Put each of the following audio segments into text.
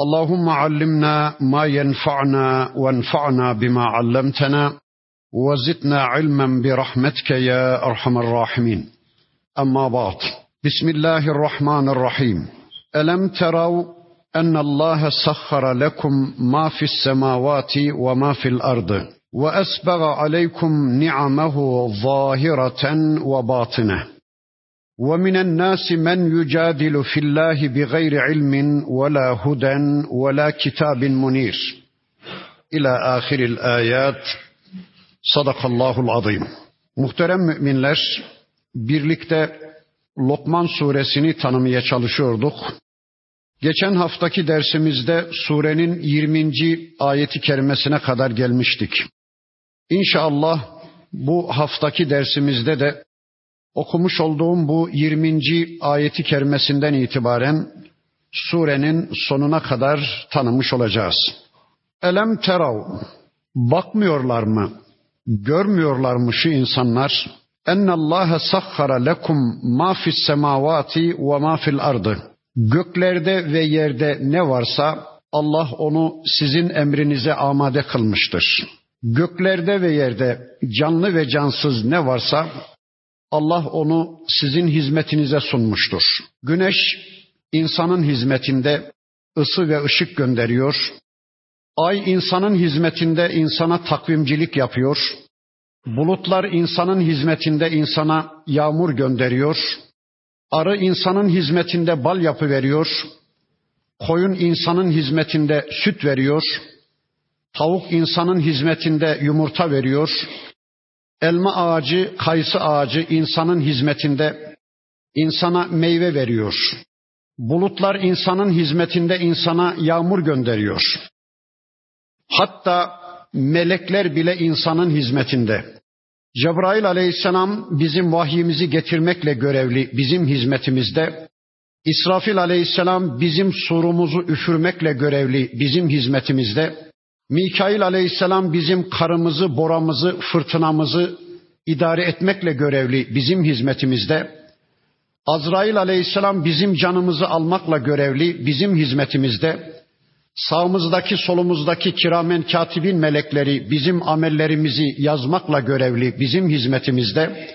اللهم علمنا ما ينفعنا وانفعنا بما علمتنا وزدنا علما برحمتك يا أرحم الراحمين. أما بعد بسم الله الرحمن الرحيم. ألم تروا أن الله سخر لكم ما في السماوات وما في الأرض وأسبغ عليكم نعمه ظاهرة وباطنة؟ ومن الناس من يجادل في الله بغير علم ولا هدى ولا كتاب منير إلى آخر الآيات صدق الله العظيم Muhterem müminler, birlikte Lokman suresini tanımaya çalışıyorduk. Geçen haftaki dersimizde surenin 20. ayeti kerimesine kadar gelmiştik. İnşallah bu haftaki dersimizde de okumuş olduğum bu 20. ayeti kerimesinden itibaren surenin sonuna kadar tanımış olacağız. Elem terav bakmıyorlar mı? Görmüyorlar mı şu insanlar? Ennallâhe sahhara lekum ma fis semavati ve ma fil ardı. Göklerde ve yerde ne varsa Allah onu sizin emrinize amade kılmıştır. Göklerde ve yerde canlı ve cansız ne varsa Allah onu sizin hizmetinize sunmuştur. Güneş insanın hizmetinde ısı ve ışık gönderiyor. Ay insanın hizmetinde insana takvimcilik yapıyor. Bulutlar insanın hizmetinde insana yağmur gönderiyor. Arı insanın hizmetinde bal yapı veriyor. Koyun insanın hizmetinde süt veriyor. Tavuk insanın hizmetinde yumurta veriyor. Elma ağacı, kayısı ağacı insanın hizmetinde insana meyve veriyor. Bulutlar insanın hizmetinde insana yağmur gönderiyor. Hatta melekler bile insanın hizmetinde. Cebrail aleyhisselam bizim vahyimizi getirmekle görevli bizim hizmetimizde. İsrafil aleyhisselam bizim surumuzu üfürmekle görevli bizim hizmetimizde. Mikail aleyhisselam bizim karımızı, boramızı, fırtınamızı idare etmekle görevli bizim hizmetimizde. Azrail aleyhisselam bizim canımızı almakla görevli bizim hizmetimizde. Sağımızdaki solumuzdaki kiramen katibin melekleri bizim amellerimizi yazmakla görevli bizim hizmetimizde.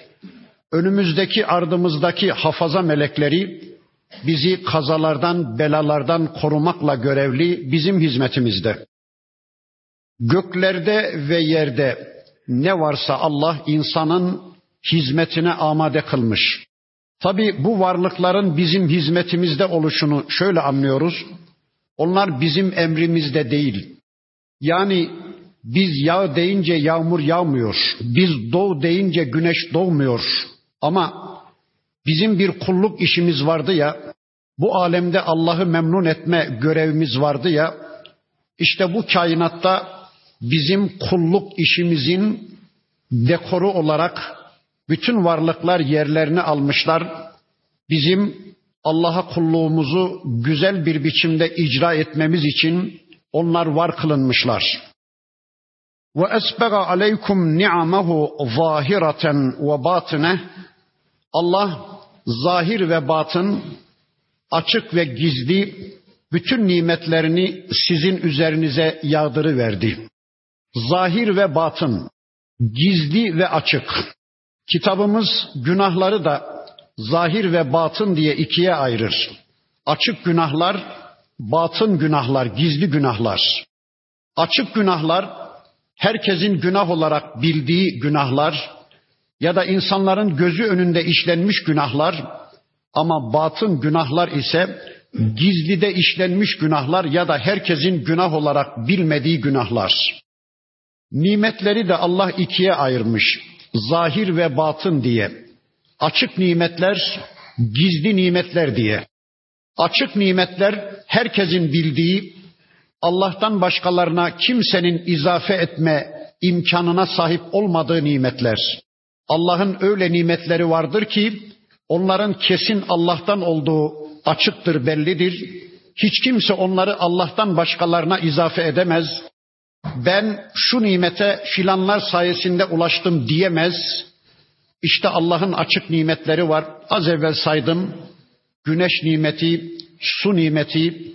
Önümüzdeki ardımızdaki hafaza melekleri bizi kazalardan, belalardan korumakla görevli bizim hizmetimizde. Göklerde ve yerde ne varsa Allah insanın hizmetine amade kılmış. Tabi bu varlıkların bizim hizmetimizde oluşunu şöyle anlıyoruz. Onlar bizim emrimizde değil. Yani biz yağ deyince yağmur yağmıyor. Biz doğ deyince güneş doğmuyor. Ama bizim bir kulluk işimiz vardı ya, bu alemde Allah'ı memnun etme görevimiz vardı ya, işte bu kainatta bizim kulluk işimizin dekoru olarak bütün varlıklar yerlerini almışlar. Bizim Allah'a kulluğumuzu güzel bir biçimde icra etmemiz için onlar var kılınmışlar. Ve esbega aleykum ni'amahu zahireten ve batine Allah zahir ve batın açık ve gizli bütün nimetlerini sizin üzerinize yağdırı verdi. Zahir ve batın, gizli ve açık. Kitabımız günahları da zahir ve batın diye ikiye ayırır. Açık günahlar, batın günahlar, gizli günahlar. Açık günahlar herkesin günah olarak bildiği günahlar ya da insanların gözü önünde işlenmiş günahlar ama batın günahlar ise gizlide işlenmiş günahlar ya da herkesin günah olarak bilmediği günahlar. Nimetleri de Allah ikiye ayırmış. Zahir ve batın diye. Açık nimetler, gizli nimetler diye. Açık nimetler herkesin bildiği, Allah'tan başkalarına kimsenin izafe etme imkanına sahip olmadığı nimetler. Allah'ın öyle nimetleri vardır ki onların kesin Allah'tan olduğu açıktır, bellidir. Hiç kimse onları Allah'tan başkalarına izafe edemez. Ben şu nimete filanlar sayesinde ulaştım diyemez. İşte Allah'ın açık nimetleri var. Az evvel saydım. Güneş nimeti, su nimeti,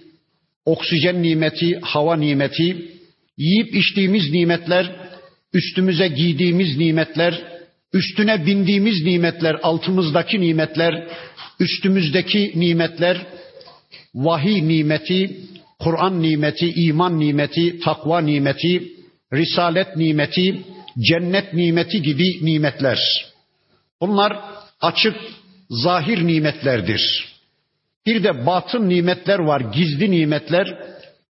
oksijen nimeti, hava nimeti, yiyip içtiğimiz nimetler, üstümüze giydiğimiz nimetler, üstüne bindiğimiz nimetler, altımızdaki nimetler, üstümüzdeki nimetler, vahiy nimeti, Kur'an nimeti, iman nimeti, takva nimeti, risalet nimeti, cennet nimeti gibi nimetler. Bunlar açık, zahir nimetlerdir. Bir de batın nimetler var, gizli nimetler.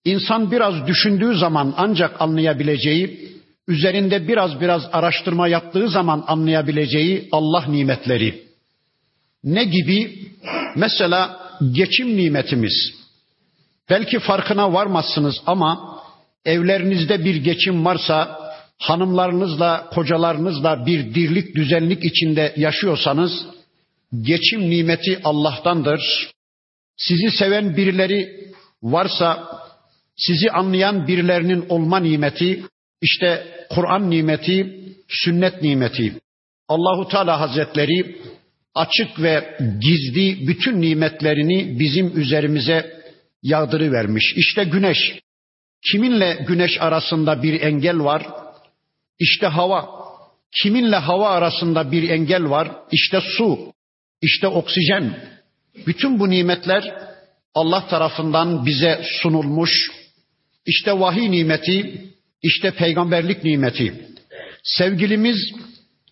İnsan biraz düşündüğü zaman ancak anlayabileceği, üzerinde biraz biraz araştırma yaptığı zaman anlayabileceği Allah nimetleri. Ne gibi? Mesela geçim nimetimiz. Belki farkına varmazsınız ama evlerinizde bir geçim varsa, hanımlarınızla, kocalarınızla bir dirlik, düzenlik içinde yaşıyorsanız, geçim nimeti Allah'tandır. Sizi seven birileri varsa, sizi anlayan birilerinin olma nimeti, işte Kur'an nimeti, sünnet nimeti. Allahu Teala Hazretleri açık ve gizli bütün nimetlerini bizim üzerimize yağdırı vermiş. İşte güneş. Kiminle güneş arasında bir engel var? İşte hava. Kiminle hava arasında bir engel var? İşte su. İşte oksijen. Bütün bu nimetler Allah tarafından bize sunulmuş. İşte vahiy nimeti, işte peygamberlik nimeti. Sevgilimiz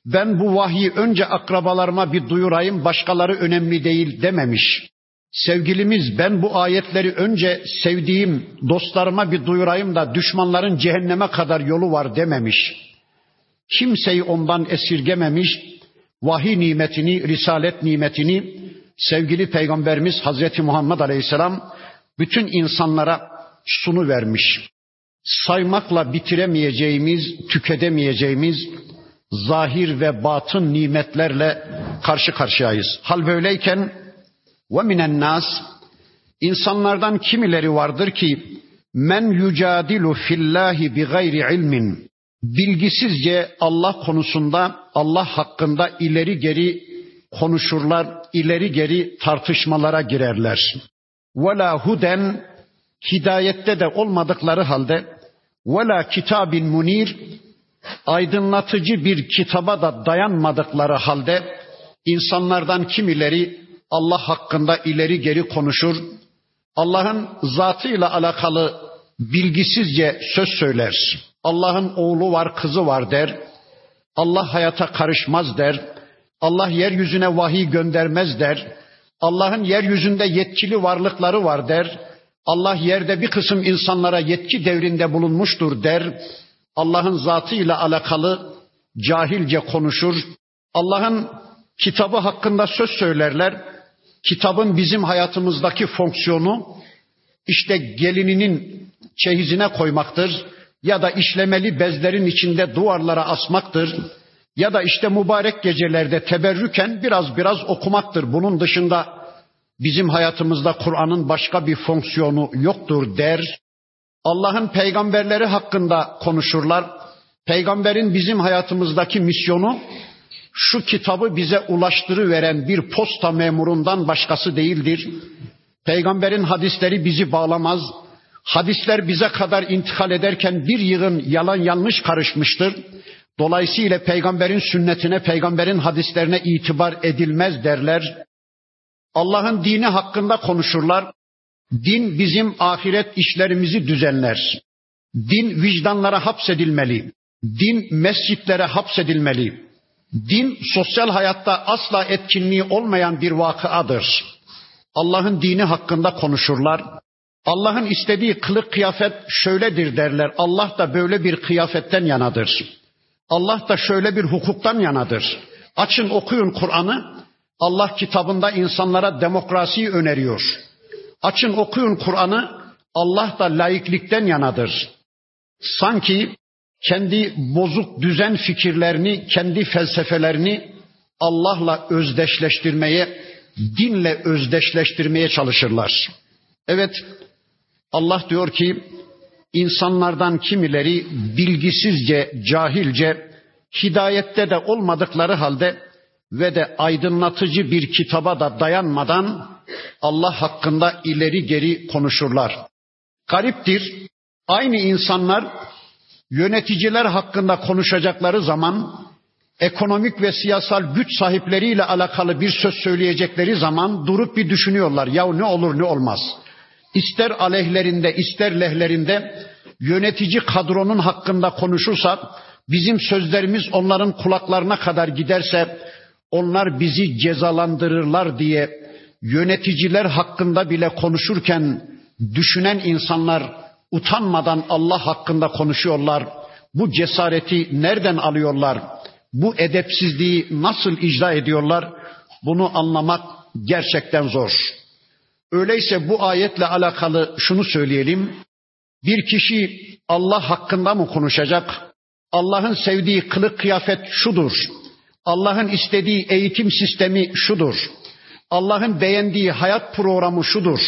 ben bu vahyi önce akrabalarıma bir duyurayım, başkaları önemli değil dememiş. Sevgilimiz ben bu ayetleri önce sevdiğim dostlarıma bir duyurayım da düşmanların cehenneme kadar yolu var dememiş. Kimseyi ondan esirgememiş. Vahiy nimetini, risalet nimetini sevgili peygamberimiz Hazreti Muhammed Aleyhisselam bütün insanlara sunu vermiş. Saymakla bitiremeyeceğimiz, tüketemeyeceğimiz zahir ve batın nimetlerle karşı karşıyayız. Hal böyleyken ve minen nas insanlardan kimileri vardır ki men yucadilu fillahi bi gayri ilmin bilgisizce Allah konusunda Allah hakkında ileri geri konuşurlar, ileri geri tartışmalara girerler. Vela huden hidayette de olmadıkları halde vela kitabin munir aydınlatıcı bir kitaba da dayanmadıkları halde insanlardan kimileri Allah hakkında ileri geri konuşur, Allah'ın zatıyla alakalı bilgisizce söz söyler. Allah'ın oğlu var, kızı var der. Allah hayata karışmaz der. Allah yeryüzüne vahiy göndermez der. Allah'ın yeryüzünde yetkili varlıkları var der. Allah yerde bir kısım insanlara yetki devrinde bulunmuştur der. Allah'ın zatıyla alakalı cahilce konuşur. Allah'ın kitabı hakkında söz söylerler. Kitabın bizim hayatımızdaki fonksiyonu işte gelininin çeyizine koymaktır ya da işlemeli bezlerin içinde duvarlara asmaktır ya da işte mübarek gecelerde teberrüken biraz biraz okumaktır. Bunun dışında bizim hayatımızda Kur'an'ın başka bir fonksiyonu yoktur der. Allah'ın peygamberleri hakkında konuşurlar. Peygamberin bizim hayatımızdaki misyonu şu kitabı bize ulaştırıveren bir posta memurundan başkası değildir. Peygamberin hadisleri bizi bağlamaz. Hadisler bize kadar intikal ederken bir yığın yalan yanlış karışmıştır. Dolayısıyla peygamberin sünnetine, peygamberin hadislerine itibar edilmez derler. Allah'ın dini hakkında konuşurlar. Din bizim ahiret işlerimizi düzenler. Din vicdanlara hapsedilmeli. Din mescitlere hapsedilmeli. Din sosyal hayatta asla etkinliği olmayan bir vakıadır. Allah'ın dini hakkında konuşurlar. Allah'ın istediği kılık kıyafet şöyledir derler. Allah da böyle bir kıyafetten yanadır. Allah da şöyle bir hukuktan yanadır. Açın okuyun Kur'an'ı. Allah kitabında insanlara demokrasiyi öneriyor. Açın okuyun Kur'an'ı. Allah da laiklikten yanadır. Sanki kendi bozuk düzen fikirlerini, kendi felsefelerini Allah'la özdeşleştirmeye, dinle özdeşleştirmeye çalışırlar. Evet, Allah diyor ki insanlardan kimileri bilgisizce, cahilce, hidayette de olmadıkları halde ve de aydınlatıcı bir kitaba da dayanmadan Allah hakkında ileri geri konuşurlar. Gariptir. Aynı insanlar yöneticiler hakkında konuşacakları zaman ekonomik ve siyasal güç sahipleriyle alakalı bir söz söyleyecekleri zaman durup bir düşünüyorlar. Ya ne olur ne olmaz. İster aleyhlerinde ister lehlerinde yönetici kadronun hakkında konuşursak bizim sözlerimiz onların kulaklarına kadar giderse onlar bizi cezalandırırlar diye yöneticiler hakkında bile konuşurken düşünen insanlar utanmadan Allah hakkında konuşuyorlar. Bu cesareti nereden alıyorlar? Bu edepsizliği nasıl icra ediyorlar? Bunu anlamak gerçekten zor. Öyleyse bu ayetle alakalı şunu söyleyelim. Bir kişi Allah hakkında mı konuşacak? Allah'ın sevdiği kılık kıyafet şudur. Allah'ın istediği eğitim sistemi şudur. Allah'ın beğendiği hayat programı şudur.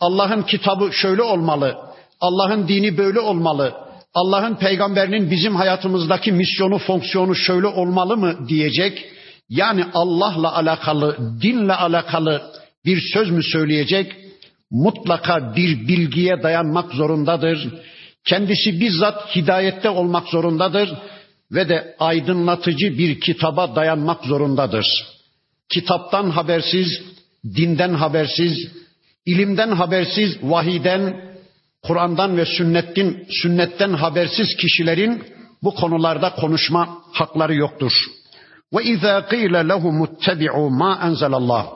Allah'ın kitabı şöyle olmalı. Allah'ın dini böyle olmalı. Allah'ın peygamberinin bizim hayatımızdaki misyonu, fonksiyonu şöyle olmalı mı diyecek. Yani Allah'la alakalı, dinle alakalı bir söz mü söyleyecek? Mutlaka bir bilgiye dayanmak zorundadır. Kendisi bizzat hidayette olmak zorundadır ve de aydınlatıcı bir kitaba dayanmak zorundadır. Kitaptan habersiz, dinden habersiz, ilimden habersiz, vahiden, Kur'an'dan ve sünnetin, sünnetten habersiz kişilerin bu konularda konuşma hakları yoktur. Ve izâ qîle lehum ittebi'û mâ enzelallah.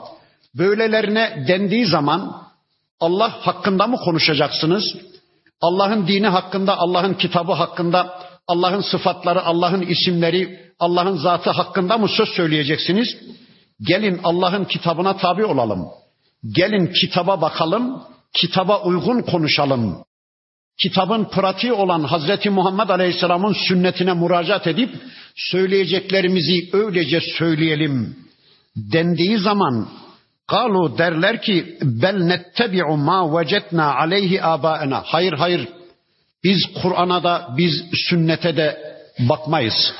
Böylelerine dendiği zaman Allah hakkında mı konuşacaksınız? Allah'ın dini hakkında, Allah'ın kitabı hakkında, Allah'ın sıfatları, Allah'ın isimleri, Allah'ın zatı hakkında mı söz söyleyeceksiniz? Gelin Allah'ın kitabına tabi olalım. Gelin kitaba bakalım, kitaba uygun konuşalım. Kitabın pratiği olan Hazreti Muhammed Aleyhisselam'ın sünnetine müracaat edip söyleyeceklerimizi öylece söyleyelim dendiği zaman Kalu derler ki bel nettebi'u ma vecetna aleyhi abaena. Hayır hayır biz Kur'an'a da biz sünnete de bakmayız.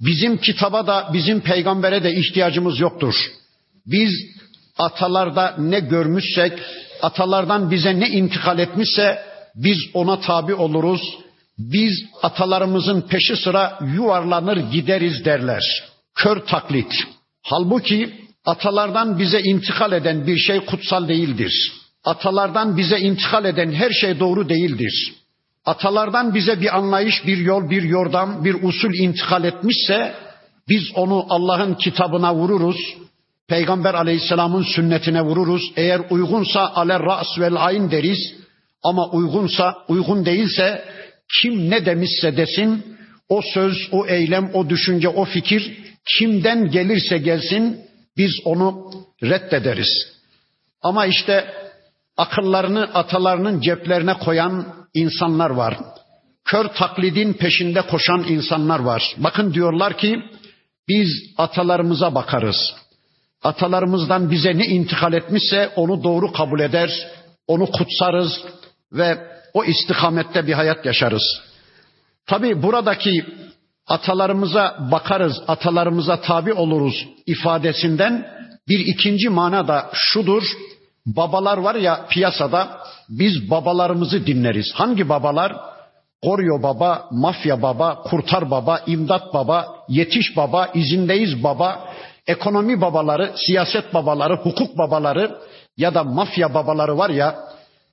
Bizim kitaba da bizim peygambere de ihtiyacımız yoktur. Biz atalarda ne görmüşsek, atalardan bize ne intikal etmişse biz ona tabi oluruz. Biz atalarımızın peşi sıra yuvarlanır gideriz derler. Kör taklit. Halbuki atalardan bize intikal eden bir şey kutsal değildir. Atalardan bize intikal eden her şey doğru değildir. Atalardan bize bir anlayış, bir yol, bir yordam, bir usul intikal etmişse biz onu Allah'ın kitabına vururuz. Peygamber aleyhisselamın sünnetine vururuz. Eğer uygunsa aler ras vel ayn deriz. Ama uygunsa, uygun değilse kim ne demişse desin, o söz, o eylem, o düşünce, o fikir kimden gelirse gelsin biz onu reddederiz. Ama işte akıllarını atalarının ceplerine koyan insanlar var. Kör taklidin peşinde koşan insanlar var. Bakın diyorlar ki biz atalarımıza bakarız. Atalarımızdan bize ne intikal etmişse onu doğru kabul eder, onu kutsarız ve o istikamette bir hayat yaşarız. Tabi buradaki atalarımıza bakarız, atalarımıza tabi oluruz ifadesinden bir ikinci mana da şudur. Babalar var ya piyasada biz babalarımızı dinleriz. Hangi babalar? Koryo baba, mafya baba, kurtar baba, imdat baba, yetiş baba, izindeyiz baba, ekonomi babaları, siyaset babaları, hukuk babaları ya da mafya babaları var ya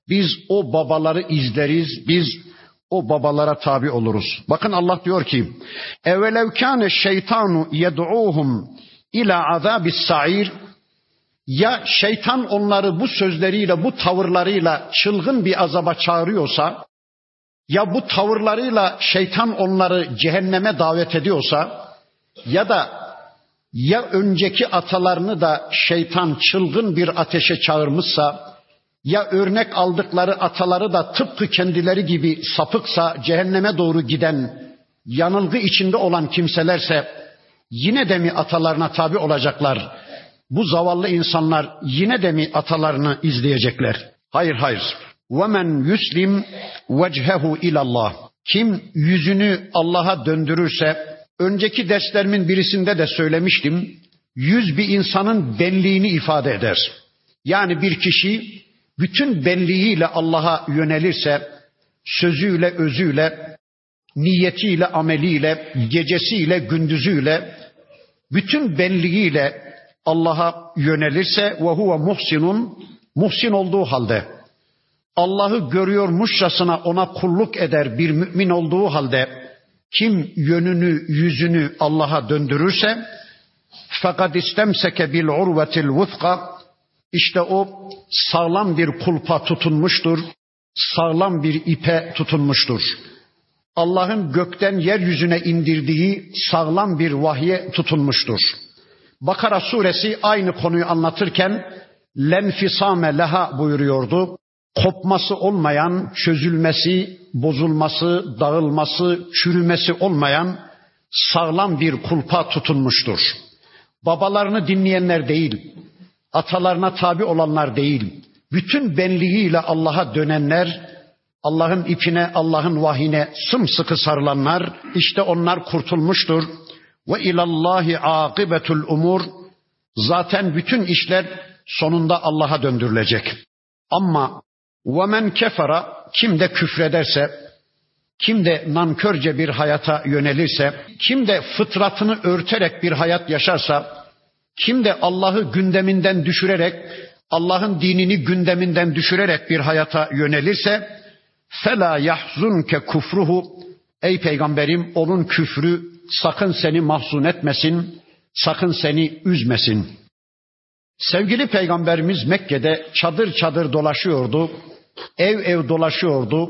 biz o babaları izleriz, biz o babalara tabi oluruz. Bakın Allah diyor ki: "Evelev kâne şeytanu yed'uhum ila azabis sa'ir." Ya şeytan onları bu sözleriyle, bu tavırlarıyla çılgın bir azaba çağırıyorsa, ya bu tavırlarıyla şeytan onları cehenneme davet ediyorsa, ya da ya önceki atalarını da şeytan çılgın bir ateşe çağırmışsa, ya örnek aldıkları ataları da tıpkı kendileri gibi sapıksa cehenneme doğru giden yanılgı içinde olan kimselerse yine de mi atalarına tabi olacaklar? Bu zavallı insanlar yine de mi atalarını izleyecekler? Hayır hayır. وَمَنْ يُسْلِمْ وَجْهَهُ اِلَى اللّٰهِ Kim yüzünü Allah'a döndürürse, önceki derslerimin birisinde de söylemiştim, yüz bir insanın benliğini ifade eder. Yani bir kişi bütün benliğiyle Allah'a yönelirse, sözüyle, özüyle, niyetiyle, ameliyle, gecesiyle, gündüzüyle, bütün benliğiyle Allah'a yönelirse ve huve muhsinun, muhsin olduğu halde, Allah'ı görüyormuşçasına ona kulluk eder bir mümin olduğu halde, kim yönünü, yüzünü Allah'a döndürürse, fakat istemseke bil urvetil vufka, işte o sağlam bir kulpa tutunmuştur, sağlam bir ipe tutunmuştur. Allah'ın gökten yeryüzüne indirdiği sağlam bir vahye tutunmuştur. Bakara suresi aynı konuyu anlatırken lenfisame leha buyuruyordu. Kopması olmayan, çözülmesi, bozulması, dağılması, çürümesi olmayan sağlam bir kulpa tutunmuştur. Babalarını dinleyenler değil, atalarına tabi olanlar değil, bütün benliğiyle Allah'a dönenler, Allah'ın ipine, Allah'ın vahine sımsıkı sarılanlar, işte onlar kurtulmuştur. Ve ilallahi akibetul umur. Zaten bütün işler sonunda Allah'a döndürülecek. Ama men kefara kim de küfrederse, kim de nankörce bir hayata yönelirse, kim de fıtratını örterek bir hayat yaşarsa, kim de Allah'ı gündeminden düşürerek, Allah'ın dinini gündeminden düşürerek bir hayata yönelirse, fela yahzunke kufruhu ey peygamberim onun küfrü sakın seni mahzun etmesin, sakın seni üzmesin. Sevgili peygamberimiz Mekke'de çadır çadır dolaşıyordu, ev ev dolaşıyordu.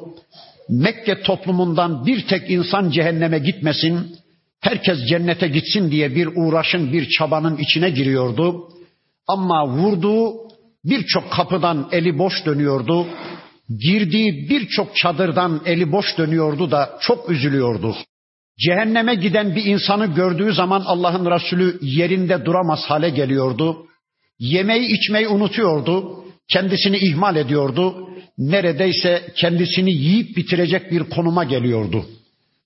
Mekke toplumundan bir tek insan cehenneme gitmesin, herkes cennete gitsin diye bir uğraşın, bir çabanın içine giriyordu. Ama vurduğu birçok kapıdan eli boş dönüyordu. Girdiği birçok çadırdan eli boş dönüyordu da çok üzülüyordu. Cehenneme giden bir insanı gördüğü zaman Allah'ın Resulü yerinde duramaz hale geliyordu. Yemeği içmeyi unutuyordu. Kendisini ihmal ediyordu. Neredeyse kendisini yiyip bitirecek bir konuma geliyordu.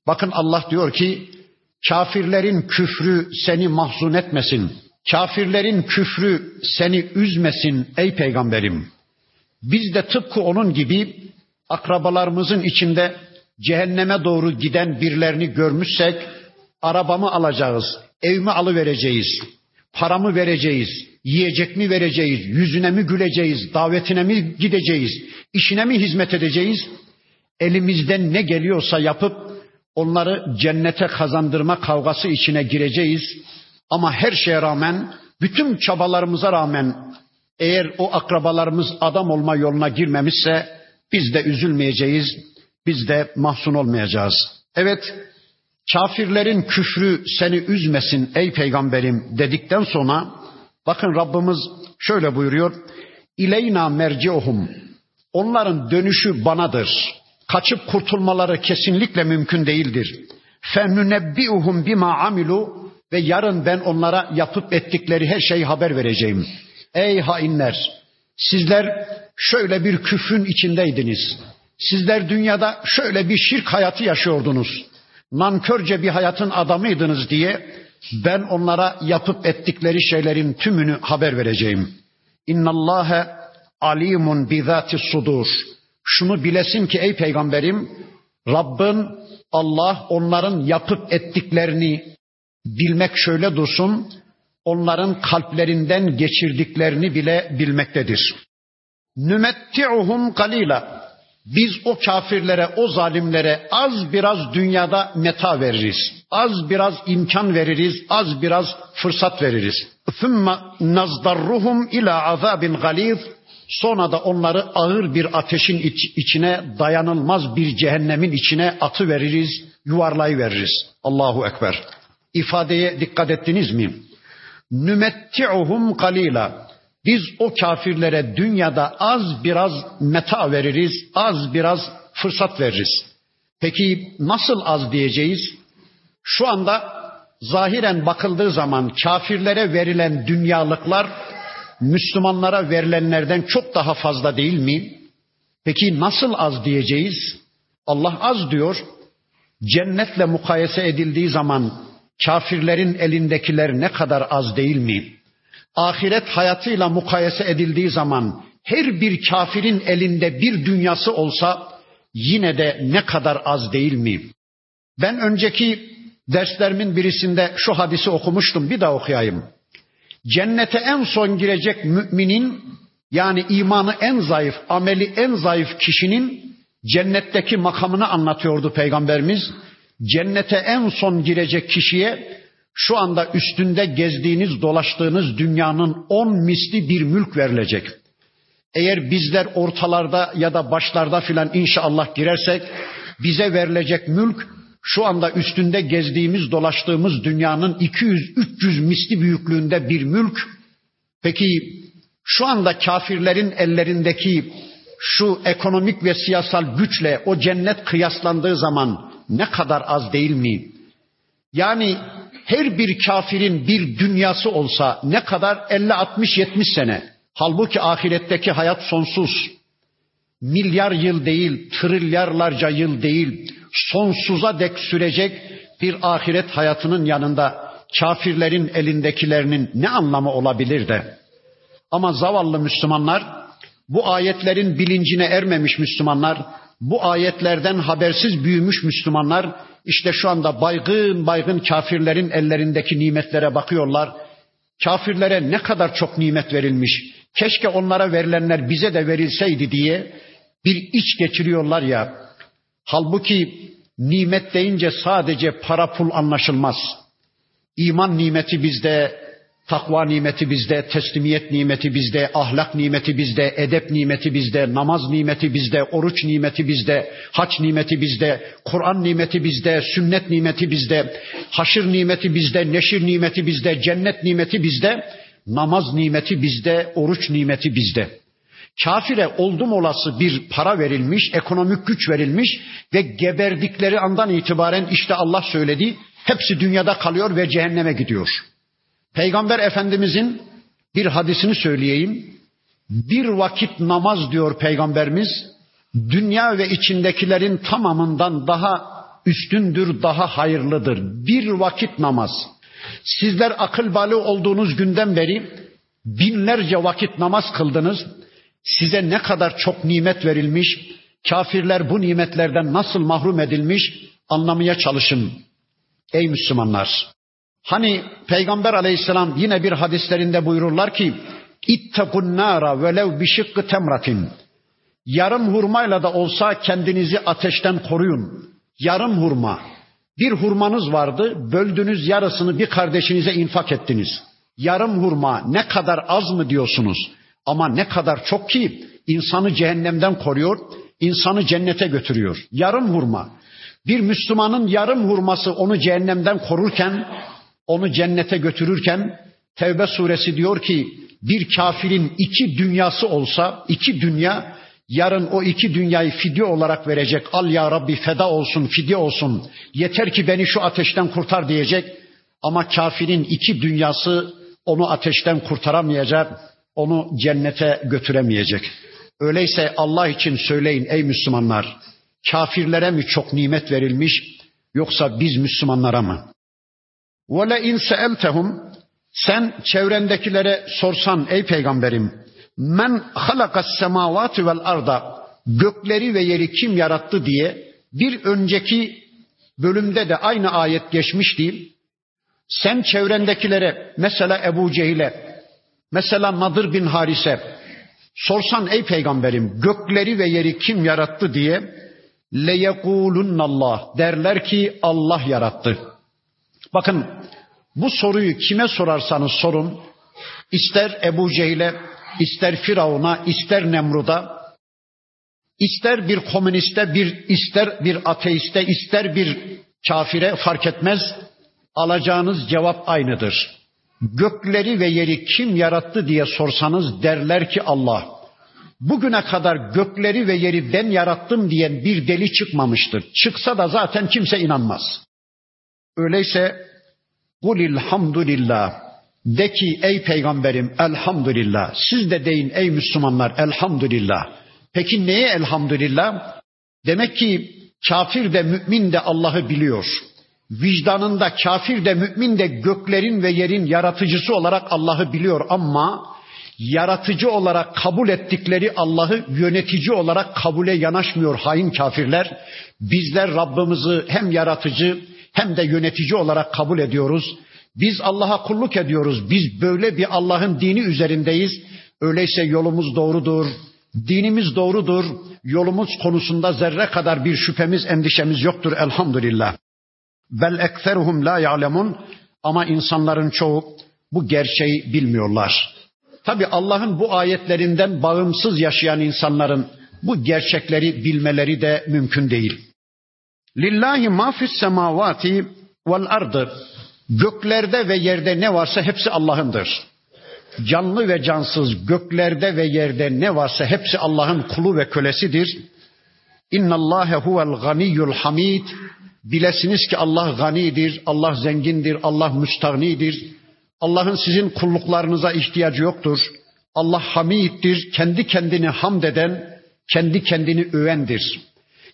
Bakın Allah diyor ki kafirlerin küfrü seni mahzun etmesin. Kafirlerin küfrü seni üzmesin ey peygamberim. Biz de tıpkı onun gibi akrabalarımızın içinde cehenneme doğru giden birilerini görmüşsek arabamı alacağız, evimi alıvereceğiz, paramı vereceğiz, yiyecek mi vereceğiz, yüzüne mi güleceğiz, davetine mi gideceğiz, işine mi hizmet edeceğiz? Elimizden ne geliyorsa yapıp onları cennete kazandırma kavgası içine gireceğiz. Ama her şeye rağmen, bütün çabalarımıza rağmen eğer o akrabalarımız adam olma yoluna girmemişse biz de üzülmeyeceğiz, biz de mahzun olmayacağız. Evet, kafirlerin küfrü seni üzmesin ey peygamberim dedikten sonra bakın Rabbimiz şöyle buyuruyor. İleyna merciohum. Onların dönüşü banadır. Kaçıp kurtulmaları kesinlikle mümkün değildir. Fenunebbiuhum bima amilu ve yarın ben onlara yapıp ettikleri her şeyi haber vereceğim. Ey hainler! Sizler şöyle bir küfrün içindeydiniz. Sizler dünyada şöyle bir şirk hayatı yaşıyordunuz. Nankörce bir hayatın adamıydınız diye ben onlara yapıp ettikleri şeylerin tümünü haber vereceğim. İnnallâhe alimun bizâtis sudur. Şunu bilesin ki ey peygamberim Rabbin Allah onların yapıp ettiklerini bilmek şöyle dursun onların kalplerinden geçirdiklerini bile bilmektedir. Nümetti'uhum kalila. Biz o kafirlere, o zalimlere az biraz dünyada meta veririz. Az biraz imkan veririz, az biraz fırsat veririz. ثُمَّ نَزْدَرُّهُمْ ila azabin galiz. Sonra da onları ağır bir ateşin iç, içine, dayanılmaz bir cehennemin içine atı veririz, yuvarlayıveririz. Allahu Ekber. İfadeye dikkat ettiniz mi? nümetti'uhum kalila. Biz o kafirlere dünyada az biraz meta veririz, az biraz fırsat veririz. Peki nasıl az diyeceğiz? Şu anda zahiren bakıldığı zaman kafirlere verilen dünyalıklar Müslümanlara verilenlerden çok daha fazla değil mi? Peki nasıl az diyeceğiz? Allah az diyor. Cennetle mukayese edildiği zaman kafirlerin elindekiler ne kadar az değil mi? Ahiret hayatıyla mukayese edildiği zaman her bir kafirin elinde bir dünyası olsa yine de ne kadar az değil mi? Ben önceki derslerimin birisinde şu hadisi okumuştum bir daha okuyayım. Cennete en son girecek müminin yani imanı en zayıf, ameli en zayıf kişinin cennetteki makamını anlatıyordu peygamberimiz. Cennete en son girecek kişiye şu anda üstünde gezdiğiniz, dolaştığınız dünyanın on misli bir mülk verilecek. Eğer bizler ortalarda ya da başlarda filan inşallah girersek bize verilecek mülk şu anda üstünde gezdiğimiz, dolaştığımız dünyanın 200-300 misli büyüklüğünde bir mülk. Peki şu anda kafirlerin ellerindeki şu ekonomik ve siyasal güçle o cennet kıyaslandığı zaman ne kadar az değil mi? Yani her bir kafirin bir dünyası olsa ne kadar 50 60 70 sene. Halbuki ahiretteki hayat sonsuz. Milyar yıl değil, trilyarlarca yıl değil, sonsuza dek sürecek bir ahiret hayatının yanında kafirlerin elindekilerinin ne anlamı olabilir de? Ama zavallı Müslümanlar, bu ayetlerin bilincine ermemiş Müslümanlar, bu ayetlerden habersiz büyümüş Müslümanlar, işte şu anda baygın baygın kafirlerin ellerindeki nimetlere bakıyorlar. Kafirlere ne kadar çok nimet verilmiş. Keşke onlara verilenler bize de verilseydi diye bir iç geçiriyorlar ya. Halbuki nimet deyince sadece para pul anlaşılmaz. İman nimeti bizde, takva nimeti bizde, teslimiyet nimeti bizde, ahlak nimeti bizde, edep nimeti bizde, namaz nimeti bizde, oruç nimeti bizde, haç nimeti bizde, Kur'an nimeti bizde, sünnet nimeti bizde, haşır nimeti bizde, neşir nimeti bizde, cennet nimeti bizde, namaz nimeti bizde, oruç nimeti bizde. Kafire oldum olası bir para verilmiş, ekonomik güç verilmiş ve geberdikleri andan itibaren işte Allah söyledi, hepsi dünyada kalıyor ve cehenneme gidiyor. Peygamber Efendimizin bir hadisini söyleyeyim. Bir vakit namaz diyor Peygamberimiz, dünya ve içindekilerin tamamından daha üstündür, daha hayırlıdır. Bir vakit namaz. Sizler akıl balı olduğunuz günden beri binlerce vakit namaz kıldınız. Size ne kadar çok nimet verilmiş, kafirler bu nimetlerden nasıl mahrum edilmiş anlamaya çalışın. Ey Müslümanlar! Hani Peygamber aleyhisselam yine bir hadislerinde buyururlar ki İttekun nara velev bişikkı temratin. Yarım hurmayla da olsa kendinizi ateşten koruyun. Yarım hurma. Bir hurmanız vardı, böldünüz yarısını bir kardeşinize infak ettiniz. Yarım hurma ne kadar az mı diyorsunuz? Ama ne kadar çok ki insanı cehennemden koruyor, insanı cennete götürüyor. Yarım hurma. Bir Müslümanın yarım hurması onu cehennemden korurken, onu cennete götürürken Tevbe suresi diyor ki bir kafirin iki dünyası olsa, iki dünya yarın o iki dünyayı fidye olarak verecek. Al ya Rabbi feda olsun, fidye olsun. Yeter ki beni şu ateşten kurtar diyecek. Ama kafirin iki dünyası onu ateşten kurtaramayacak onu cennete götüremeyecek. Öyleyse Allah için söyleyin ey Müslümanlar, kafirlere mi çok nimet verilmiş yoksa biz Müslümanlara mı? İn seeltehum sen çevrendekilere sorsan ey peygamberim men halakas semavati vel arda gökleri ve yeri kim yarattı diye bir önceki bölümde de aynı ayet geçmişti. Sen çevrendekilere mesela Ebu Cehil'e Mesela Nadir bin Harise sorsan ey peygamberim gökleri ve yeri kim yarattı diye Allah derler ki Allah yarattı. Bakın bu soruyu kime sorarsanız sorun ister Ebu Cehil'e ister Firavun'a ister Nemrud'a ister bir komüniste bir ister bir ateiste ister bir kafire fark etmez alacağınız cevap aynıdır. gökleri ve yeri kim yarattı diye sorsanız derler ki Allah. Bugüne kadar gökleri ve yeri ben yarattım diyen bir deli çıkmamıştır. Çıksa da zaten kimse inanmaz. Öyleyse kulil hamdülillah de ki ey peygamberim elhamdülillah. Siz de deyin ey Müslümanlar elhamdülillah. Peki neye elhamdülillah? Demek ki kafir de mümin de Allah'ı biliyor. Vicdanında kafir de mümin de göklerin ve yerin yaratıcısı olarak Allah'ı biliyor ama yaratıcı olarak kabul ettikleri Allah'ı yönetici olarak kabule yanaşmıyor hain kafirler. Bizler Rabbimizi hem yaratıcı hem de yönetici olarak kabul ediyoruz. Biz Allah'a kulluk ediyoruz. Biz böyle bir Allah'ın dini üzerindeyiz. Öyleyse yolumuz doğrudur. Dinimiz doğrudur. Yolumuz konusunda zerre kadar bir şüphemiz, endişemiz yoktur elhamdülillah. Bel ekseruhum la ya'lemun ama insanların çoğu bu gerçeği bilmiyorlar. Tabi Allah'ın bu ayetlerinden bağımsız yaşayan insanların bu gerçekleri bilmeleri de mümkün değil. Lillahi ma fis semavati vel ardı. Göklerde ve yerde ne varsa hepsi Allah'ındır. Canlı ve cansız göklerde ve yerde ne varsa hepsi Allah'ın kulu ve kölesidir. İnna Allahe huvel ganiyyul hamid. Bilesiniz ki Allah ganidir, Allah zengindir, Allah müstahnidir. Allah'ın sizin kulluklarınıza ihtiyacı yoktur. Allah hamiddir, kendi kendini hamd eden, kendi kendini övendir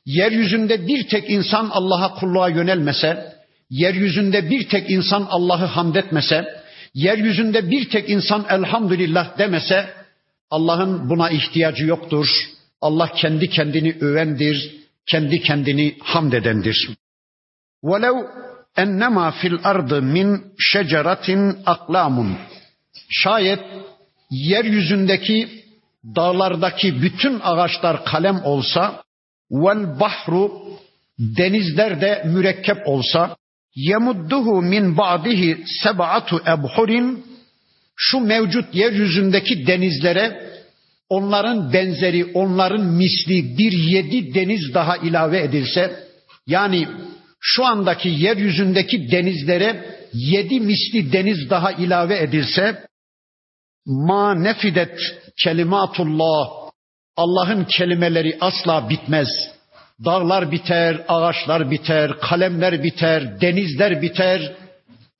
Yeryüzünde bir tek insan Allah'a kulluğa yönelmese, yeryüzünde bir tek insan Allah'ı hamd etmese, yeryüzünde bir tek insan elhamdülillah demese, Allah'ın buna ihtiyacı yoktur. Allah kendi kendini övendir, kendi kendini hamd edendir. وَلَوْ ennema fil ardı min şeceratin aklamun. Şayet yeryüzündeki dağlardaki bütün ağaçlar kalem olsa vel bahru denizler de mürekkep olsa yemudduhu min ba'dihi seb'atu ebhurin şu mevcut yeryüzündeki denizlere onların benzeri, onların misli bir yedi deniz daha ilave edilse, yani şu andaki yeryüzündeki denizlere yedi misli deniz daha ilave edilse ma nefidet kelimatullah Allah'ın kelimeleri asla bitmez. Dağlar biter, ağaçlar biter, kalemler biter, denizler biter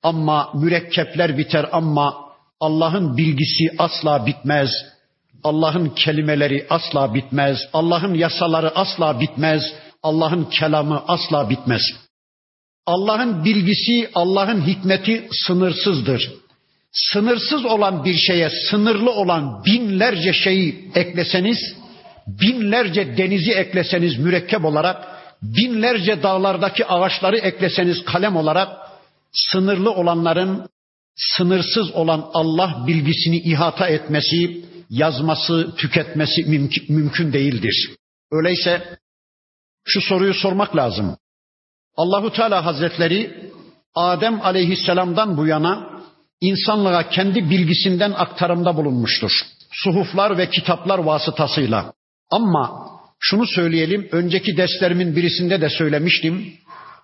ama mürekkepler biter ama Allah'ın bilgisi asla bitmez. Allah'ın kelimeleri asla bitmez. Allah'ın yasaları asla bitmez. Allah'ın kelamı asla bitmez. Allah'ın bilgisi, Allah'ın hikmeti sınırsızdır. Sınırsız olan bir şeye sınırlı olan binlerce şeyi ekleseniz, binlerce denizi ekleseniz mürekkep olarak, binlerce dağlardaki ağaçları ekleseniz kalem olarak, sınırlı olanların sınırsız olan Allah bilgisini ihata etmesi, yazması, tüketmesi mümkün, değildir. Öyleyse şu soruyu sormak lazım. Allahu Teala Hazretleri Adem Aleyhisselam'dan bu yana insanlığa kendi bilgisinden aktarımda bulunmuştur. Suhuflar ve kitaplar vasıtasıyla. Ama şunu söyleyelim, önceki derslerimin birisinde de söylemiştim.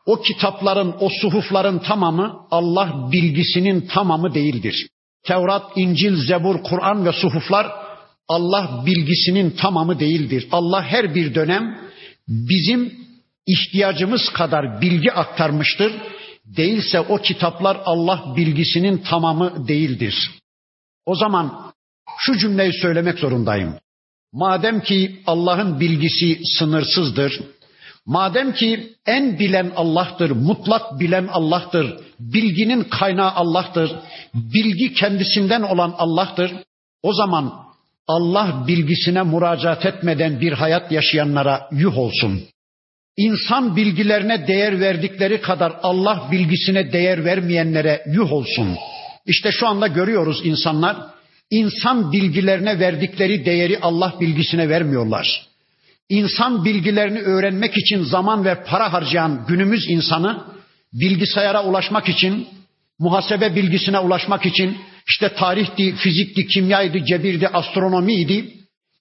O kitapların, o suhufların tamamı Allah bilgisinin tamamı değildir. Tevrat, İncil, Zebur, Kur'an ve suhuflar Allah bilgisinin tamamı değildir. Allah her bir dönem bizim ihtiyacımız kadar bilgi aktarmıştır. Değilse o kitaplar Allah bilgisinin tamamı değildir. O zaman şu cümleyi söylemek zorundayım. Madem ki Allah'ın bilgisi sınırsızdır, madem ki en bilen Allah'tır, mutlak bilen Allah'tır, bilginin kaynağı Allah'tır, bilgi kendisinden olan Allah'tır, o zaman Allah bilgisine müracaat etmeden bir hayat yaşayanlara yuh olsun insan bilgilerine değer verdikleri kadar Allah bilgisine değer vermeyenlere yuh olsun. İşte şu anda görüyoruz insanlar insan bilgilerine verdikleri değeri Allah bilgisine vermiyorlar. İnsan bilgilerini öğrenmek için zaman ve para harcayan günümüz insanı bilgisayara ulaşmak için, muhasebe bilgisine ulaşmak için işte tarihti, fizikti, kimyaydı, cebirdi, astronomiydi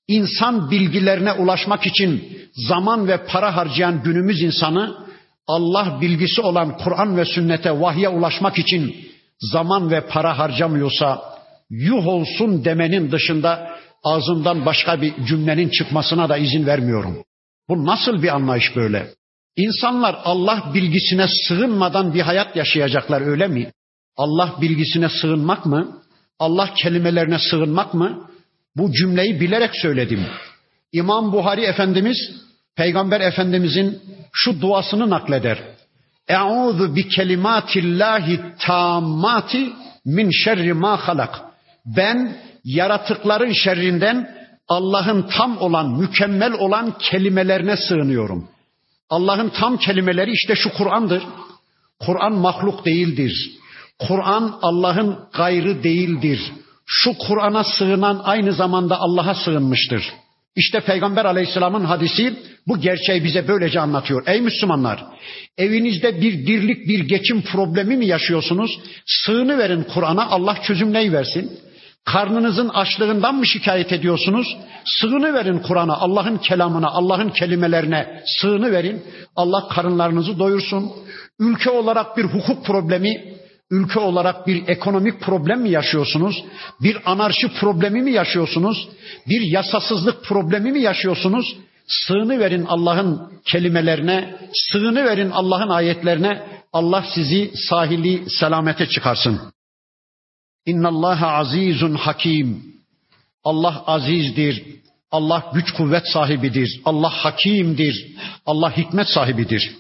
insan bilgilerine ulaşmak için zaman ve para harcayan günümüz insanı Allah bilgisi olan Kur'an ve sünnete, vahye ulaşmak için zaman ve para harcamıyorsa yuh olsun demenin dışında ağzımdan başka bir cümlenin çıkmasına da izin vermiyorum. Bu nasıl bir anlayış böyle? İnsanlar Allah bilgisine sığınmadan bir hayat yaşayacaklar öyle mi? Allah bilgisine sığınmak mı? Allah kelimelerine sığınmak mı? Bu cümleyi bilerek söyledim. İmam Buhari Efendimiz Peygamber Efendimizin şu duasını nakleder. Eûzu bi kelimatillahi tammati min şerri ma halak. Ben yaratıkların şerrinden Allah'ın tam olan, mükemmel olan kelimelerine sığınıyorum. Allah'ın tam kelimeleri işte şu Kur'an'dır. Kur'an mahluk değildir. Kur'an Allah'ın gayrı değildir. Şu Kur'an'a sığınan aynı zamanda Allah'a sığınmıştır. İşte Peygamber Aleyhisselam'ın hadisi bu gerçeği bize böylece anlatıyor. Ey Müslümanlar, evinizde bir dirlik, bir geçim problemi mi yaşıyorsunuz? Sığını verin Kur'an'a, Allah çözümleyi versin. Karnınızın açlığından mı şikayet ediyorsunuz? Sığını verin Kur'an'a, Allah'ın kelamına, Allah'ın kelimelerine sığını verin. Allah karınlarınızı doyursun. Ülke olarak bir hukuk problemi, ülke olarak bir ekonomik problem mi yaşıyorsunuz? Bir anarşi problemi mi yaşıyorsunuz? Bir yasasızlık problemi mi yaşıyorsunuz? Sığını verin Allah'ın kelimelerine, sığını verin Allah'ın ayetlerine. Allah sizi sahili selamete çıkarsın. İnna Allah azizun hakim. Allah azizdir. Allah güç kuvvet sahibidir. Allah hakimdir. Allah hikmet sahibidir.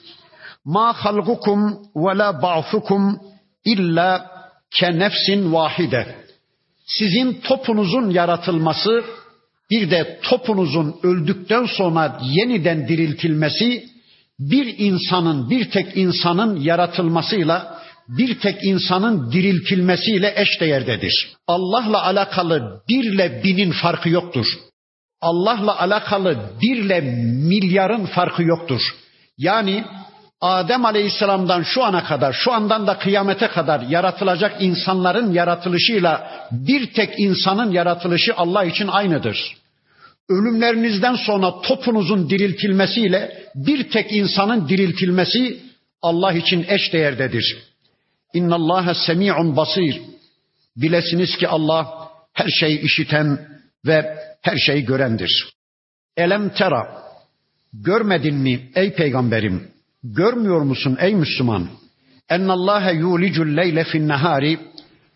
Ma halgukum ve la ba'fukum illa ke nefsin vahide. Sizin topunuzun yaratılması bir de topunuzun öldükten sonra yeniden diriltilmesi bir insanın, bir tek insanın yaratılmasıyla bir tek insanın diriltilmesiyle eşdeğerdedir. Allah'la alakalı birle binin farkı yoktur. Allah'la alakalı birle milyarın farkı yoktur. Yani Adem Aleyhisselam'dan şu ana kadar, şu andan da kıyamete kadar yaratılacak insanların yaratılışıyla bir tek insanın yaratılışı Allah için aynıdır. Ölümlerinizden sonra topunuzun diriltilmesiyle bir tek insanın diriltilmesi Allah için eş değerdedir. İnna Allah semi'un basir. Bilesiniz ki Allah her şeyi işiten ve her şeyi görendir. Elem tera. Görmedin mi ey peygamberim? Görmüyor musun ey Müslüman? En Allah yulicul leyle fin nahari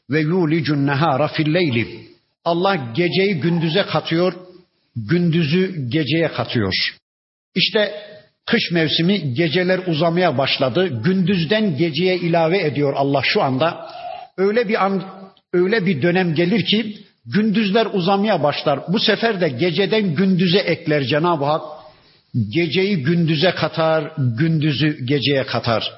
ve yulicun nahara fil leyli. Allah geceyi gündüze katıyor, gündüzü geceye katıyor. İşte kış mevsimi geceler uzamaya başladı. Gündüzden geceye ilave ediyor Allah şu anda. Öyle bir an öyle bir dönem gelir ki gündüzler uzamaya başlar. Bu sefer de geceden gündüze ekler Cenab-ı Hak. Geceyi gündüze katar, gündüzü geceye katar.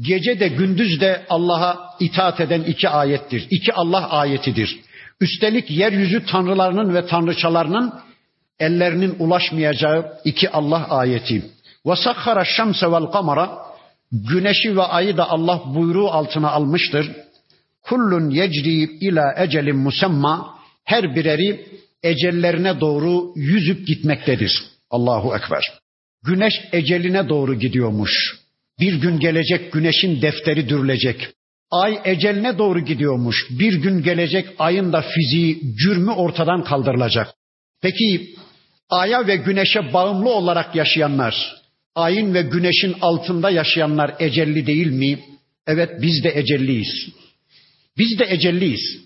Gece de gündüz de Allah'a itaat eden iki ayettir. İki Allah ayetidir. Üstelik yeryüzü tanrılarının ve tanrıçalarının ellerinin ulaşmayacağı iki Allah ayeti. Ve sakhara şemse vel kamara güneşi ve ayı da Allah buyruğu altına almıştır. Kullun yecri ila ecelin musemma her bireri ecellerine doğru yüzüp gitmektedir. Allahu Ekber. Güneş eceline doğru gidiyormuş. Bir gün gelecek güneşin defteri dürülecek. Ay eceline doğru gidiyormuş. Bir gün gelecek ayın da fiziği, cürmü ortadan kaldırılacak. Peki aya ve güneşe bağımlı olarak yaşayanlar, ayın ve güneşin altında yaşayanlar ecelli değil mi? Evet biz de ecelliyiz. Biz de ecelliyiz.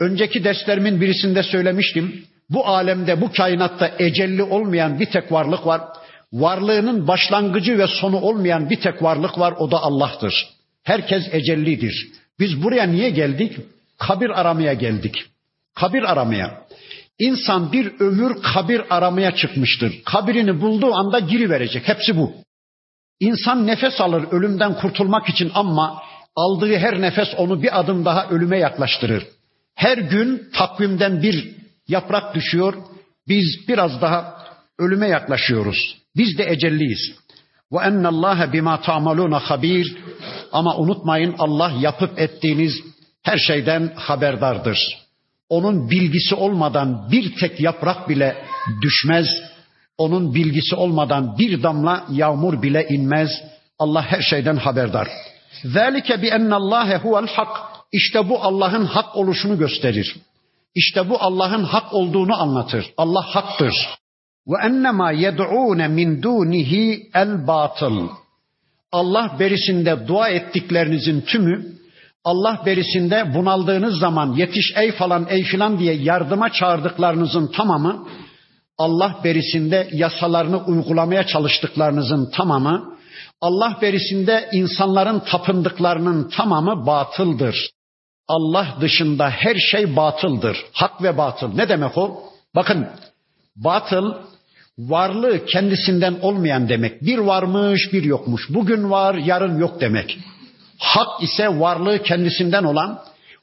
Önceki derslerimin birisinde söylemiştim. Bu alemde, bu kainatta ecelli olmayan bir tek varlık var. Varlığının başlangıcı ve sonu olmayan bir tek varlık var. O da Allah'tır. Herkes ecellidir. Biz buraya niye geldik? Kabir aramaya geldik. Kabir aramaya. İnsan bir ömür kabir aramaya çıkmıştır. Kabirini bulduğu anda giri verecek. Hepsi bu. İnsan nefes alır ölümden kurtulmak için ama aldığı her nefes onu bir adım daha ölüme yaklaştırır. Her gün takvimden bir yaprak düşüyor. Biz biraz daha ölüme yaklaşıyoruz. Biz de ecelliyiz. Ve ennallâhe bima ta'malûne habir. Ama unutmayın Allah yapıp ettiğiniz her şeyden haberdardır. Onun bilgisi olmadan bir tek yaprak bile düşmez. Onun bilgisi olmadan bir damla yağmur bile inmez. Allah her şeyden haberdar. Zalike bi enne Allah huvel hak. İşte bu Allah'ın hak oluşunu gösterir. İşte bu Allah'ın hak olduğunu anlatır. Allah haktır. Ve ennema yed'un min dunihi el batıl. Allah berisinde dua ettiklerinizin tümü Allah berisinde bunaldığınız zaman yetiş ey falan ey filan diye yardıma çağırdıklarınızın tamamı Allah berisinde yasalarını uygulamaya çalıştıklarınızın tamamı Allah berisinde insanların tapındıklarının tamamı batıldır. Allah dışında her şey batıldır. Hak ve batıl. Ne demek o? Bakın batıl varlığı kendisinden olmayan demek. Bir varmış bir yokmuş. Bugün var yarın yok demek. Hak ise varlığı kendisinden olan,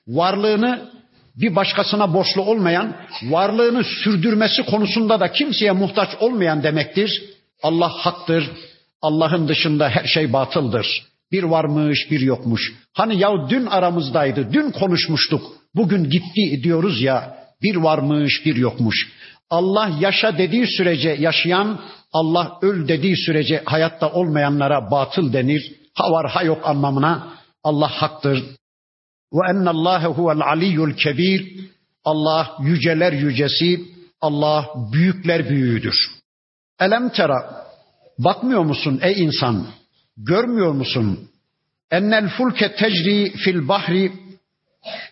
varlığını bir başkasına borçlu olmayan, varlığını sürdürmesi konusunda da kimseye muhtaç olmayan demektir. Allah haktır. Allah'ın dışında her şey batıldır. Bir varmış, bir yokmuş. Hani ya dün aramızdaydı, dün konuşmuştuk. Bugün gitti diyoruz ya. Bir varmış, bir yokmuş. Allah yaşa dediği sürece yaşayan, Allah öl dediği sürece hayatta olmayanlara batıl denir. Ha var ha yok anlamına Allah haktır. Ve ennallâhe huvel aliyyul kebir. Allah yüceler yücesi, Allah büyükler büyüğüdür. Elem tera, bakmıyor musun ey insan? Görmüyor musun? Ennel fulke tecri fil bahri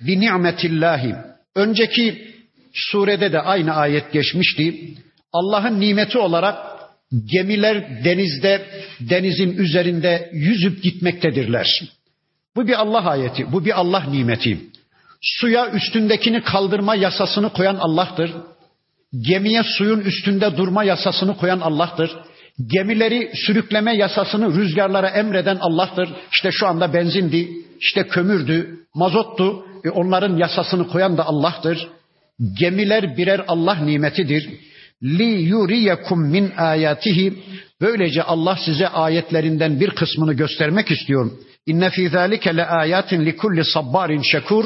bi ni'metillahi. Önceki surede de aynı ayet geçmişti. Allah'ın nimeti olarak gemiler denizde, denizin üzerinde yüzüp gitmektedirler. Bu bir Allah ayeti, bu bir Allah nimeti. Suya üstündekini kaldırma yasasını koyan Allah'tır. Gemiye suyun üstünde durma yasasını koyan Allah'tır. Gemileri sürükleme yasasını rüzgarlara emreden Allah'tır. İşte şu anda benzindi, işte kömürdü, mazottu. E onların yasasını koyan da Allah'tır. Gemiler birer Allah nimetidir. Li yuriyekum min ayatihi. Böylece Allah size ayetlerinden bir kısmını göstermek istiyor. İnne fî zâlike le âyâtin li kulli sabbarin şekur.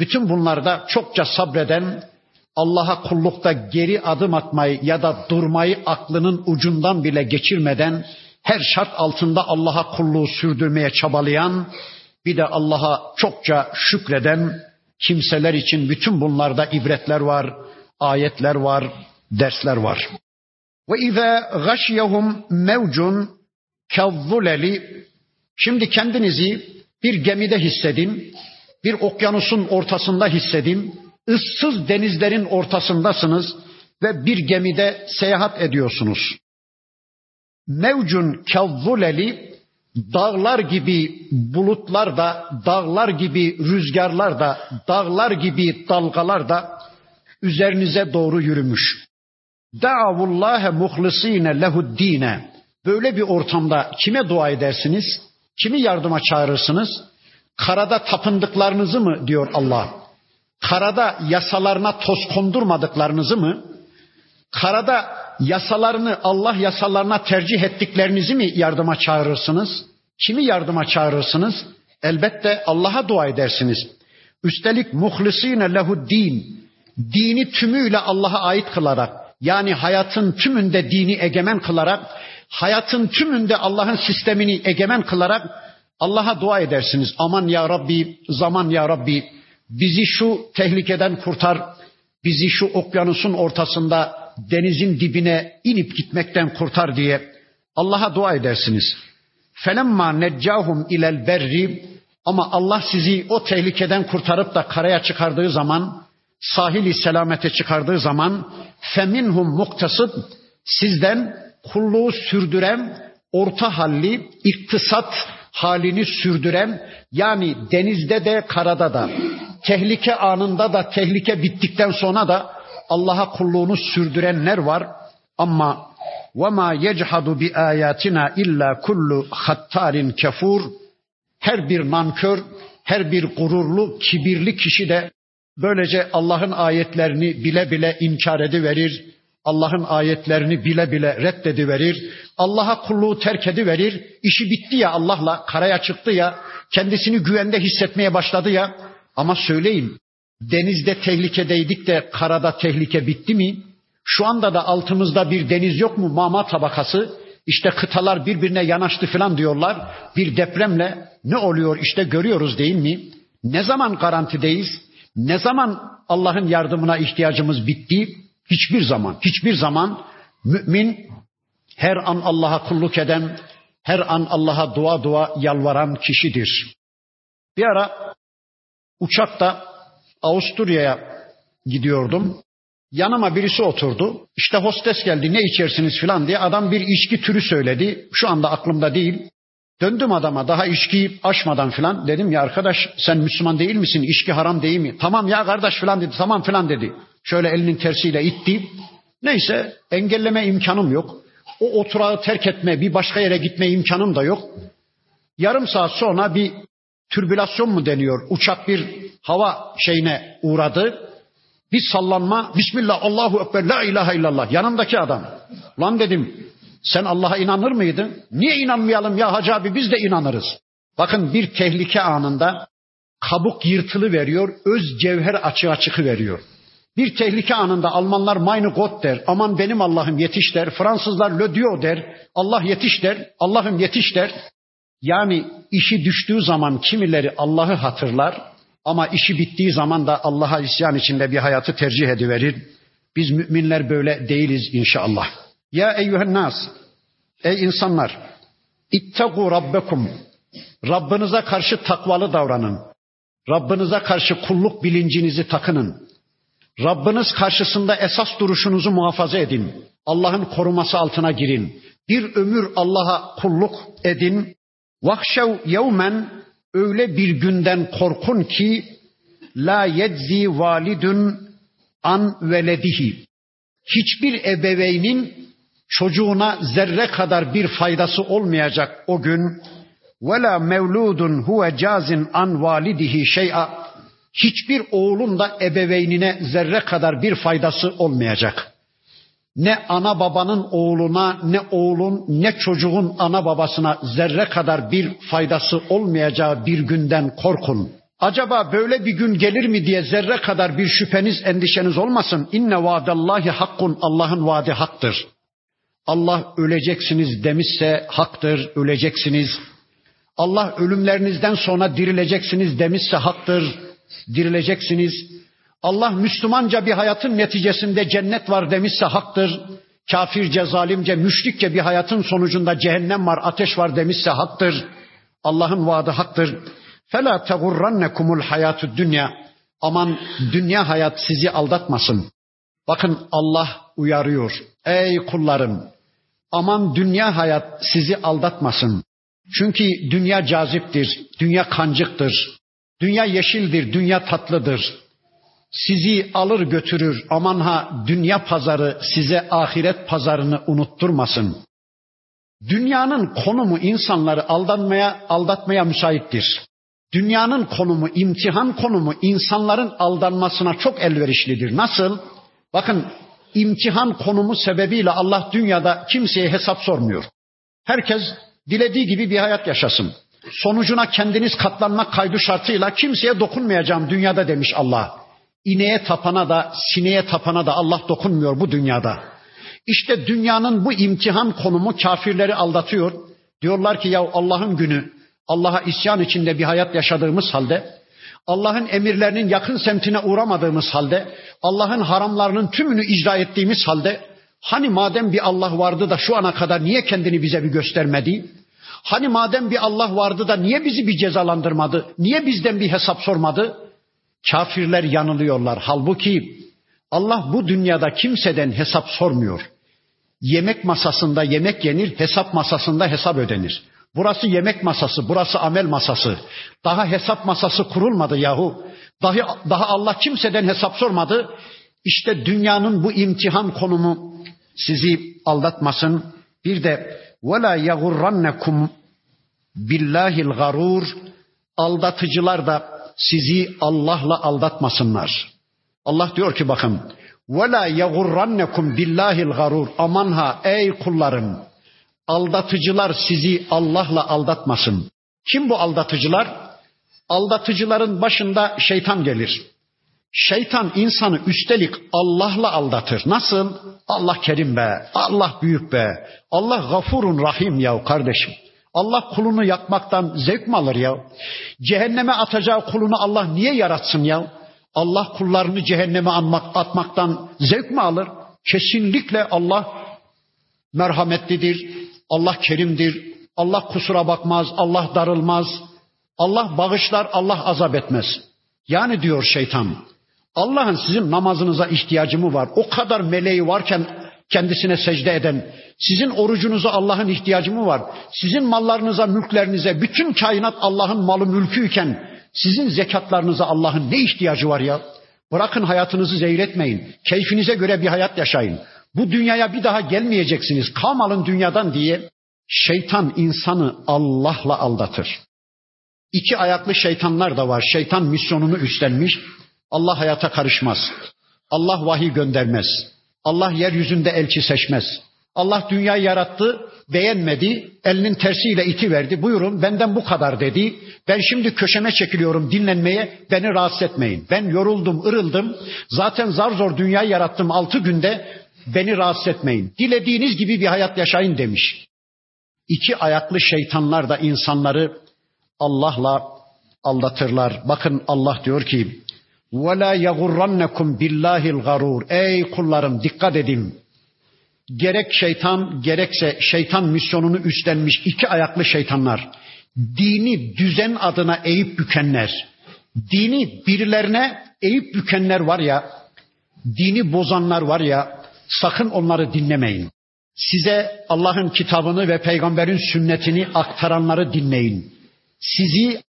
Bütün bunlarda çokça sabreden, Allah'a kullukta geri adım atmayı ya da durmayı aklının ucundan bile geçirmeden her şart altında Allah'a kulluğu sürdürmeye çabalayan, bir de Allah'a çokça şükreden kimseler için bütün bunlarda ibretler var, ayetler var, dersler var. Ve izâ gâşiyehum mevcun kezzuleli Şimdi kendinizi bir gemide hissedin, bir okyanusun ortasında hissedin, ıssız denizlerin ortasındasınız ve bir gemide seyahat ediyorsunuz. Mevcun kezzuleli dağlar gibi bulutlar da, dağlar gibi rüzgarlar da, dağlar gibi dalgalar da üzerinize doğru yürümüş. Da'avullâhe muhlisîne lehuddîne. Böyle bir ortamda kime dua edersiniz? Kimi yardıma çağırırsınız? Karada tapındıklarınızı mı diyor Allah? Karada yasalarına toz kondurmadıklarınızı mı? Karada yasalarını Allah yasalarına tercih ettiklerinizi mi yardıma çağırırsınız? Kimi yardıma çağırırsınız? Elbette Allah'a dua edersiniz. Üstelik muhlisine lehu din. Dini tümüyle Allah'a ait kılarak yani hayatın tümünde dini egemen kılarak hayatın tümünde Allah'ın sistemini egemen kılarak Allah'a dua edersiniz. Aman ya Rabbi, zaman ya Rabbi bizi şu tehlikeden kurtar. Bizi şu okyanusun ortasında denizin dibine inip gitmekten kurtar diye Allah'a dua edersiniz. Felemma neccahum ilel berri ama Allah sizi o tehlikeden kurtarıp da karaya çıkardığı zaman, sahili selamete çıkardığı zaman feminhum muktasıd sizden kulluğu sürdüren, orta halli, iktisat halini sürdüren yani denizde de karada da tehlike anında da tehlike bittikten sonra da Allah'a kulluğunu sürdürenler var. Ama ve ma yechadu bi ayatina illa kullu hattarin kefur her bir nankör, her bir gururlu, kibirli kişi de böylece Allah'ın ayetlerini bile bile inkar ediverir, Allah'ın ayetlerini bile bile reddediverir. Allah'a kulluğu terk ediverir. İşi bitti ya Allah'la karaya çıktı ya. Kendisini güvende hissetmeye başladı ya. Ama söyleyin denizde tehlikedeydik de karada tehlike bitti mi? Şu anda da altımızda bir deniz yok mu mama tabakası? İşte kıtalar birbirine yanaştı falan diyorlar. Bir depremle ne oluyor işte görüyoruz değil mi? Ne zaman garantideyiz? Ne zaman Allah'ın yardımına ihtiyacımız bitti? Hiçbir zaman, hiçbir zaman mümin her an Allah'a kulluk eden, her an Allah'a dua dua yalvaran kişidir. Bir ara uçakta Avusturya'ya gidiyordum. Yanıma birisi oturdu. İşte hostes geldi ne içersiniz filan diye adam bir içki türü söyledi. Şu anda aklımda değil. Döndüm adama daha içkiyi aşmadan filan. Dedim ya arkadaş sen Müslüman değil misin? İçki haram değil mi? Tamam ya kardeş filan dedi. Tamam filan dedi. Şöyle elinin tersiyle itti. Neyse engelleme imkanım yok. O oturağı terk etme, bir başka yere gitme imkanım da yok. Yarım saat sonra bir türbülasyon mu deniyor? Uçak bir hava şeyine uğradı. Bir sallanma. Bismillah, Allahu Ekber, la ilahe illallah. Yanımdaki adam. Lan dedim sen Allah'a inanır mıydın? Niye inanmayalım ya Hacı abi biz de inanırız. Bakın bir tehlike anında kabuk yırtılı veriyor, öz cevher açığa çıkıveriyor. Bir tehlike anında Almanlar meine Gott der, aman benim Allah'ım yetiş der. Fransızlar le Dieu der, Allah yetiş der, Allah'ım yetiş der. Yani işi düştüğü zaman kimileri Allah'ı hatırlar ama işi bittiği zaman da Allah'a isyan içinde bir hayatı tercih ediverir. Biz müminler böyle değiliz inşallah. Ya eyyühen nas, ey insanlar, ittegu rabbekum, Rabbinize karşı takvalı davranın. Rabbinize karşı kulluk bilincinizi takının. Rabbiniz karşısında esas duruşunuzu muhafaza edin. Allah'ın koruması altına girin. Bir ömür Allah'a kulluk edin. Vahşev yevmen öyle bir günden korkun ki la yedzi validun an veledihi. Hiçbir ebeveynin çocuğuna zerre kadar bir faydası olmayacak o gün. Ve la mevludun huve cazin an validihi şey'a hiçbir oğlun da ebeveynine zerre kadar bir faydası olmayacak. Ne ana babanın oğluna, ne oğlun, ne çocuğun ana babasına zerre kadar bir faydası olmayacağı bir günden korkun. Acaba böyle bir gün gelir mi diye zerre kadar bir şüpheniz, endişeniz olmasın. İnne vaadallahi hakkun, Allah'ın vaadi haktır. Allah öleceksiniz demişse haktır, öleceksiniz. Allah ölümlerinizden sonra dirileceksiniz demişse haktır, dirileceksiniz. Allah Müslümanca bir hayatın neticesinde cennet var demişse haktır. Kafirce, zalimce, müşrikçe bir hayatın sonucunda cehennem var, ateş var demişse haktır. Allah'ın vaadi haktır. فَلَا تَغُرَّنَّكُمُ الْحَيَاتُ dünya. Aman dünya hayat sizi aldatmasın. Bakın Allah uyarıyor. Ey kullarım aman dünya hayat sizi aldatmasın. Çünkü dünya caziptir, dünya kancıktır, Dünya yeşildir, dünya tatlıdır. Sizi alır götürür. Aman ha dünya pazarı size ahiret pazarını unutturmasın. Dünyanın konumu insanları aldanmaya, aldatmaya müsaittir. Dünyanın konumu, imtihan konumu insanların aldanmasına çok elverişlidir. Nasıl? Bakın imtihan konumu sebebiyle Allah dünyada kimseye hesap sormuyor. Herkes dilediği gibi bir hayat yaşasın. Sonucuna kendiniz katlanmak kaydı şartıyla kimseye dokunmayacağım dünyada demiş Allah. İneğe tapana da sineğe tapana da Allah dokunmuyor bu dünyada. İşte dünyanın bu imtihan konumu kafirleri aldatıyor. Diyorlar ki ya Allah'ın günü Allah'a isyan içinde bir hayat yaşadığımız halde Allah'ın emirlerinin yakın semtine uğramadığımız halde Allah'ın haramlarının tümünü icra ettiğimiz halde hani madem bir Allah vardı da şu ana kadar niye kendini bize bir göstermedi? Hani madem bir Allah vardı da niye bizi bir cezalandırmadı? Niye bizden bir hesap sormadı? Kafirler yanılıyorlar. Halbuki Allah bu dünyada kimseden hesap sormuyor. Yemek masasında yemek yenir, hesap masasında hesap ödenir. Burası yemek masası, burası amel masası. Daha hesap masası kurulmadı yahu. Daha, daha Allah kimseden hesap sormadı. İşte dünyanın bu imtihan konumu sizi aldatmasın. Bir de وَلَا يَغُرَّنَّكُمْ billahil garur aldatıcılar da sizi Allah'la aldatmasınlar. Allah diyor ki bakın وَلَا يَغُرَّنَّكُمْ billahil garur aman ha ey kullarım aldatıcılar sizi Allah'la aldatmasın. Kim bu aldatıcılar? Aldatıcıların başında şeytan gelir. Şeytan insanı üstelik Allah'la aldatır. Nasıl? Allah kerim be, Allah büyük be, Allah gafurun rahim ya kardeşim. Allah kulunu yakmaktan zevk mi alır ya? Cehenneme atacağı kulunu Allah niye yaratsın ya? Allah kullarını cehenneme atmaktan zevk mi alır? Kesinlikle Allah merhametlidir. Allah kerimdir. Allah kusura bakmaz. Allah darılmaz. Allah bağışlar. Allah azap etmez. Yani diyor şeytan. Allah'ın sizin namazınıza ihtiyacı mı var? O kadar meleği varken kendisine secde eden, sizin orucunuza Allah'ın ihtiyacı mı var? Sizin mallarınıza, mülklerinize, bütün kainat Allah'ın malı mülküyken sizin zekatlarınıza Allah'ın ne ihtiyacı var ya? Bırakın hayatınızı zehir Keyfinize göre bir hayat yaşayın. Bu dünyaya bir daha gelmeyeceksiniz. Kam dünyadan diye şeytan insanı Allah'la aldatır. İki ayaklı şeytanlar da var. Şeytan misyonunu üstlenmiş. Allah hayata karışmaz. Allah vahiy göndermez. Allah yeryüzünde elçi seçmez. Allah dünyayı yarattı, beğenmedi, elinin tersiyle iti verdi. Buyurun benden bu kadar dedi. Ben şimdi köşeme çekiliyorum dinlenmeye, beni rahatsız etmeyin. Ben yoruldum, ırıldım. Zaten zar zor dünyayı yarattım altı günde, Beni rahatsız etmeyin. Dilediğiniz gibi bir hayat yaşayın demiş. İki ayaklı şeytanlar da insanları Allah'la aldatırlar. Bakın Allah diyor ki: "Ve la yagurrannakum billahil garur." Ey kullarım dikkat edin. Gerek şeytan gerekse şeytan misyonunu üstlenmiş iki ayaklı şeytanlar. Dini düzen adına eğip bükenler. Dini birilerine eğip bükenler var ya, dini bozanlar var ya, sakın onları dinlemeyin. Size Allah'ın kitabını ve peygamberin sünnetini aktaranları dinleyin. Sizi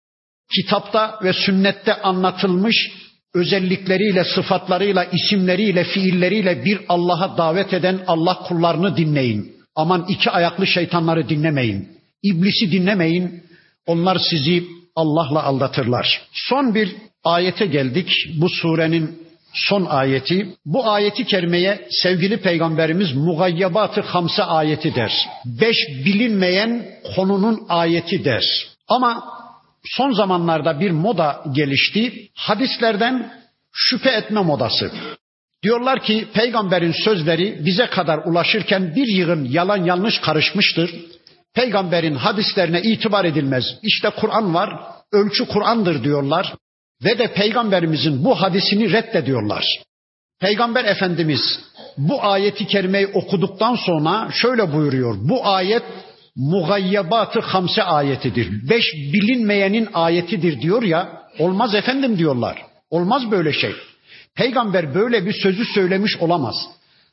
kitapta ve sünnette anlatılmış özellikleriyle, sıfatlarıyla, isimleriyle, fiilleriyle bir Allah'a davet eden Allah kullarını dinleyin. Aman iki ayaklı şeytanları dinlemeyin. İblisi dinlemeyin. Onlar sizi Allah'la aldatırlar. Son bir ayete geldik. Bu surenin son ayeti. Bu ayeti kerimeye sevgili peygamberimiz mugayyabatı hamse ayeti der. Beş bilinmeyen konunun ayeti der. Ama son zamanlarda bir moda gelişti. Hadislerden şüphe etme modası. Diyorlar ki peygamberin sözleri bize kadar ulaşırken bir yığın yalan yanlış karışmıştır. Peygamberin hadislerine itibar edilmez. İşte Kur'an var, ölçü Kur'an'dır diyorlar. Ve de peygamberimizin bu hadisini reddediyorlar. Peygamber Efendimiz bu ayeti kerimeyi okuduktan sonra şöyle buyuruyor. Bu ayet mugayyabatı hamse ayetidir. Beş bilinmeyenin ayetidir diyor ya. Olmaz efendim diyorlar. Olmaz böyle şey. Peygamber böyle bir sözü söylemiş olamaz.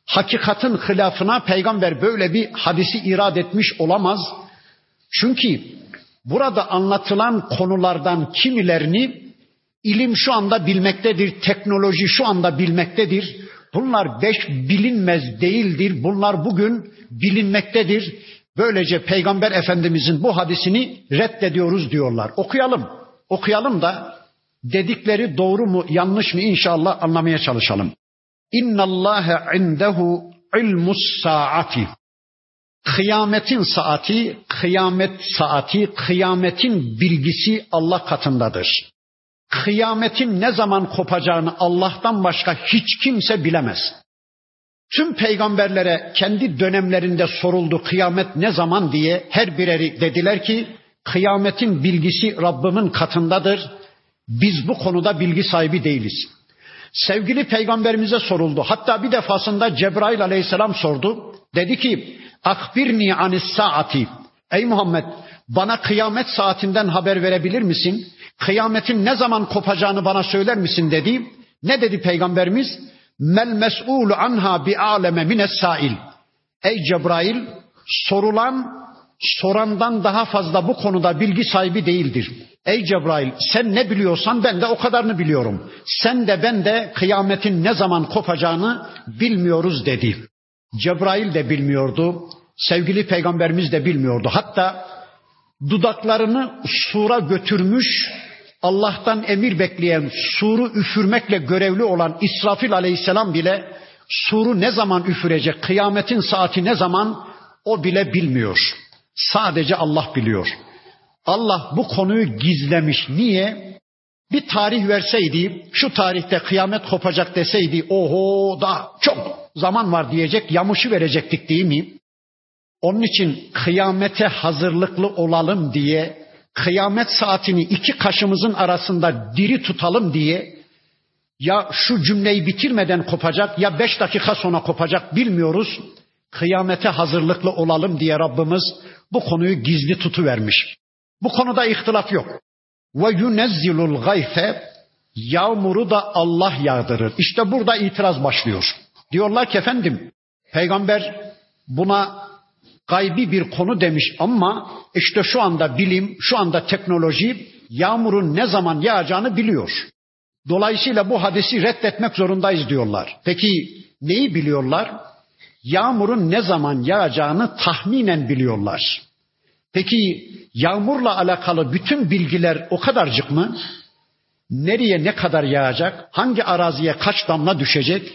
Hakikatin hilafına peygamber böyle bir hadisi irad etmiş olamaz. Çünkü burada anlatılan konulardan kimilerini ilim şu anda bilmektedir, teknoloji şu anda bilmektedir. Bunlar beş bilinmez değildir. Bunlar bugün bilinmektedir. Böylece Peygamber Efendimizin bu hadisini reddediyoruz diyorlar. Okuyalım. Okuyalım da dedikleri doğru mu yanlış mı inşallah anlamaya çalışalım. İnna Allah indehu ilmus saati. Kıyametin saati, kıyamet saati, kıyametin bilgisi Allah katındadır. Kıyametin ne zaman kopacağını Allah'tan başka hiç kimse bilemez. Tüm peygamberlere kendi dönemlerinde soruldu kıyamet ne zaman diye her bireri dediler ki kıyametin bilgisi Rabbimin katındadır. Biz bu konuda bilgi sahibi değiliz. Sevgili peygamberimize soruldu. Hatta bir defasında Cebrail aleyhisselam sordu. Dedi ki akbirni anis saati. Ey Muhammed bana kıyamet saatinden haber verebilir misin? Kıyametin ne zaman kopacağını bana söyler misin dedi. Ne dedi peygamberimiz? Mel mes'ulu anha bi aleme mines sail. Ey Cebrail sorulan sorandan daha fazla bu konuda bilgi sahibi değildir. Ey Cebrail sen ne biliyorsan ben de o kadarını biliyorum. Sen de ben de kıyametin ne zaman kopacağını bilmiyoruz dedi. Cebrail de bilmiyordu. Sevgili peygamberimiz de bilmiyordu. Hatta dudaklarını sura götürmüş Allah'tan emir bekleyen, suru üfürmekle görevli olan İsrafil aleyhisselam bile suru ne zaman üfürecek, kıyametin saati ne zaman o bile bilmiyor. Sadece Allah biliyor. Allah bu konuyu gizlemiş. Niye? Bir tarih verseydi, şu tarihte kıyamet kopacak deseydi, oho da çok zaman var diyecek, yamışı verecektik değil mi? Onun için kıyamete hazırlıklı olalım diye, kıyamet saatini iki kaşımızın arasında diri tutalım diye, ya şu cümleyi bitirmeden kopacak ya beş dakika sonra kopacak bilmiyoruz. Kıyamete hazırlıklı olalım diye Rabbimiz bu konuyu gizli tutuvermiş. Bu konuda ihtilaf yok. Ve yunezzilul gayfe yağmuru da Allah yağdırır. İşte burada itiraz başlıyor. Diyorlar ki efendim peygamber buna gaybi bir konu demiş ama işte şu anda bilim, şu anda teknoloji yağmurun ne zaman yağacağını biliyor. Dolayısıyla bu hadisi reddetmek zorundayız diyorlar. Peki neyi biliyorlar? Yağmurun ne zaman yağacağını tahminen biliyorlar. Peki yağmurla alakalı bütün bilgiler o kadarcık mı? Nereye ne kadar yağacak? Hangi araziye kaç damla düşecek?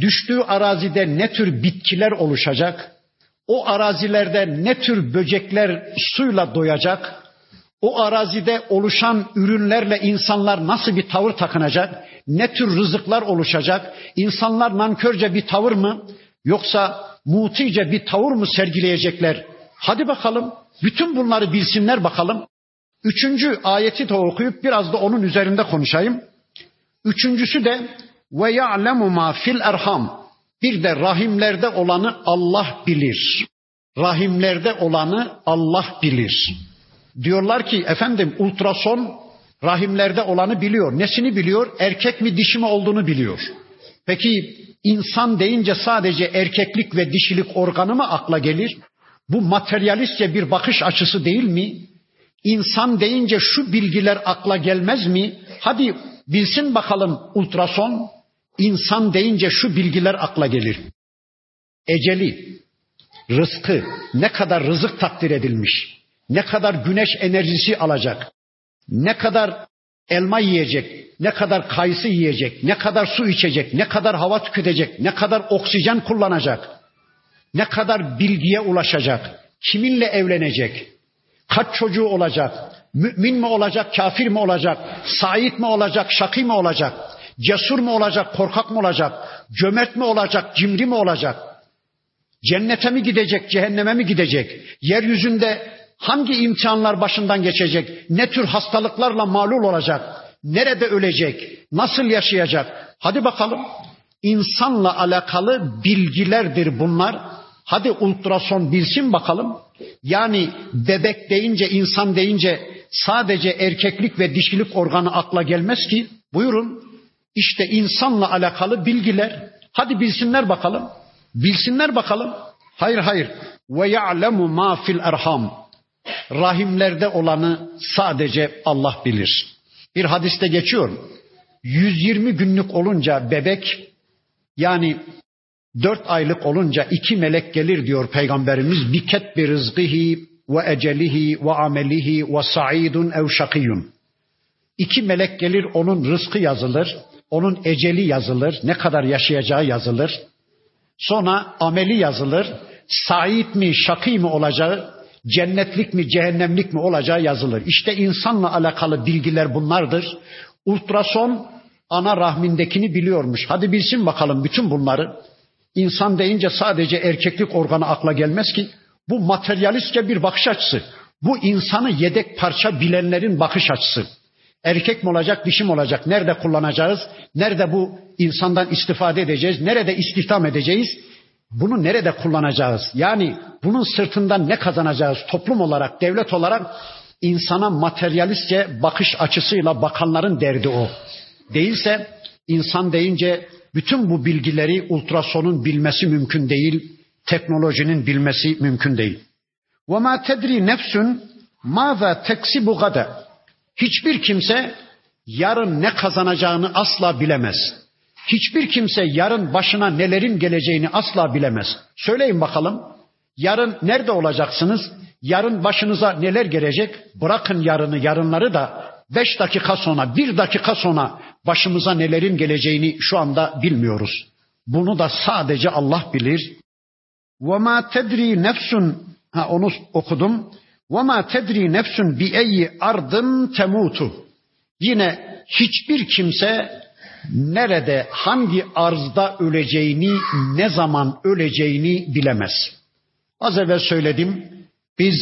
Düştüğü arazide ne tür bitkiler oluşacak? O arazilerde ne tür böcekler suyla doyacak? O arazide oluşan ürünlerle insanlar nasıl bir tavır takınacak? Ne tür rızıklar oluşacak? İnsanlar nankörce bir tavır mı yoksa mutice bir tavır mı sergileyecekler? Hadi bakalım bütün bunları bilsinler bakalım. Üçüncü ayeti de okuyup biraz da onun üzerinde konuşayım. Üçüncüsü de ve ya'lemu ma fil erham. Bir de rahimlerde olanı Allah bilir. Rahimlerde olanı Allah bilir. Diyorlar ki efendim ultrason rahimlerde olanı biliyor. Nesini biliyor? Erkek mi dişi mi olduğunu biliyor. Peki insan deyince sadece erkeklik ve dişilik organı mı akla gelir? Bu materyalistçe bir bakış açısı değil mi? İnsan deyince şu bilgiler akla gelmez mi? Hadi bilsin bakalım ultrason. İnsan deyince şu bilgiler akla gelir. Eceli, rızkı, ne kadar rızık takdir edilmiş, ne kadar güneş enerjisi alacak, ne kadar elma yiyecek, ne kadar kayısı yiyecek, ne kadar su içecek, ne kadar hava tüketecek, ne kadar oksijen kullanacak, ne kadar bilgiye ulaşacak, kiminle evlenecek, kaç çocuğu olacak, mümin mi olacak, kafir mi olacak, sait mi olacak, şakî mi olacak, cesur mu olacak, korkak mı olacak, cömert mi olacak, cimri mi olacak, cennete mi gidecek, cehenneme mi gidecek, yeryüzünde hangi imtihanlar başından geçecek, ne tür hastalıklarla malul olacak, nerede ölecek, nasıl yaşayacak, hadi bakalım. İnsanla alakalı bilgilerdir bunlar. Hadi ultrason bilsin bakalım. Yani bebek deyince, insan deyince sadece erkeklik ve dişilik organı akla gelmez ki. Buyurun. İşte insanla alakalı bilgiler. Hadi bilsinler bakalım. Bilsinler bakalım. Hayır hayır. Ve ya'lemu ma fil erham. Rahimlerde olanı sadece Allah bilir. Bir hadiste geçiyor. 120 günlük olunca bebek yani Dört aylık olunca iki melek gelir diyor Peygamberimiz. Biket bir rızgıhi ve ecelihi ve amelihi ve sa'idun ev şakiyun. İki melek gelir onun rızkı yazılır. Onun eceli yazılır. Ne kadar yaşayacağı yazılır. Sonra ameli yazılır. Said mi, şakî mi olacağı, cennetlik mi, cehennemlik mi olacağı yazılır. İşte insanla alakalı bilgiler bunlardır. Ultrason ana rahmindekini biliyormuş. Hadi bilsin bakalım bütün bunları. İnsan deyince sadece erkeklik organı akla gelmez ki. Bu materyalistçe bir bakış açısı. Bu insanı yedek parça bilenlerin bakış açısı. Erkek mi olacak, dişi mi olacak? Nerede kullanacağız? Nerede bu insandan istifade edeceğiz? Nerede istihdam edeceğiz? Bunu nerede kullanacağız? Yani bunun sırtından ne kazanacağız? Toplum olarak, devlet olarak insana materyalistçe bakış açısıyla bakanların derdi o. Değilse insan deyince bütün bu bilgileri ultrasonun bilmesi mümkün değil, teknolojinin bilmesi mümkün değil. وَمَا تَدْرِي nefsün مَاذَا تَكْسِبُ غَدَ Hiçbir kimse yarın ne kazanacağını asla bilemez. Hiçbir kimse yarın başına nelerin geleceğini asla bilemez. Söyleyin bakalım. Yarın nerede olacaksınız? Yarın başınıza neler gelecek? Bırakın yarını, yarınları da beş dakika sonra, bir dakika sonra başımıza nelerin geleceğini şu anda bilmiyoruz. Bunu da sadece Allah bilir. وَمَا تَدْرِي nefsun ha onu okudum. وَمَا تَدْرِي nefsun بِاَيِّ ardın temutu. Yine hiçbir kimse nerede, hangi arzda öleceğini, ne zaman öleceğini bilemez. Az evvel söyledim. Biz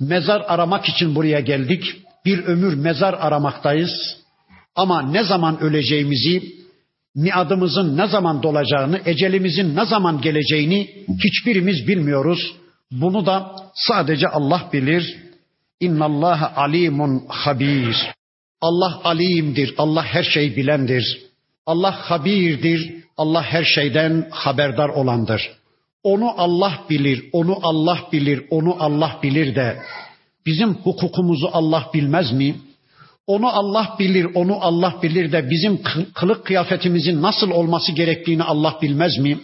mezar aramak için buraya geldik. Bir ömür mezar aramaktayız. Ama ne zaman öleceğimizi, miadımızın ne zaman dolacağını, ecelimizin ne zaman geleceğini hiçbirimiz bilmiyoruz. Bunu da sadece Allah bilir. İnnallaha alimun habir. Allah alimdir, Allah her şeyi bilendir. Allah habirdir, Allah her şeyden haberdar olandır. Onu Allah bilir, onu Allah bilir, onu Allah bilir de bizim hukukumuzu Allah bilmez mi? Onu Allah bilir, onu Allah bilir de bizim kılık kıyafetimizin nasıl olması gerektiğini Allah bilmez mi?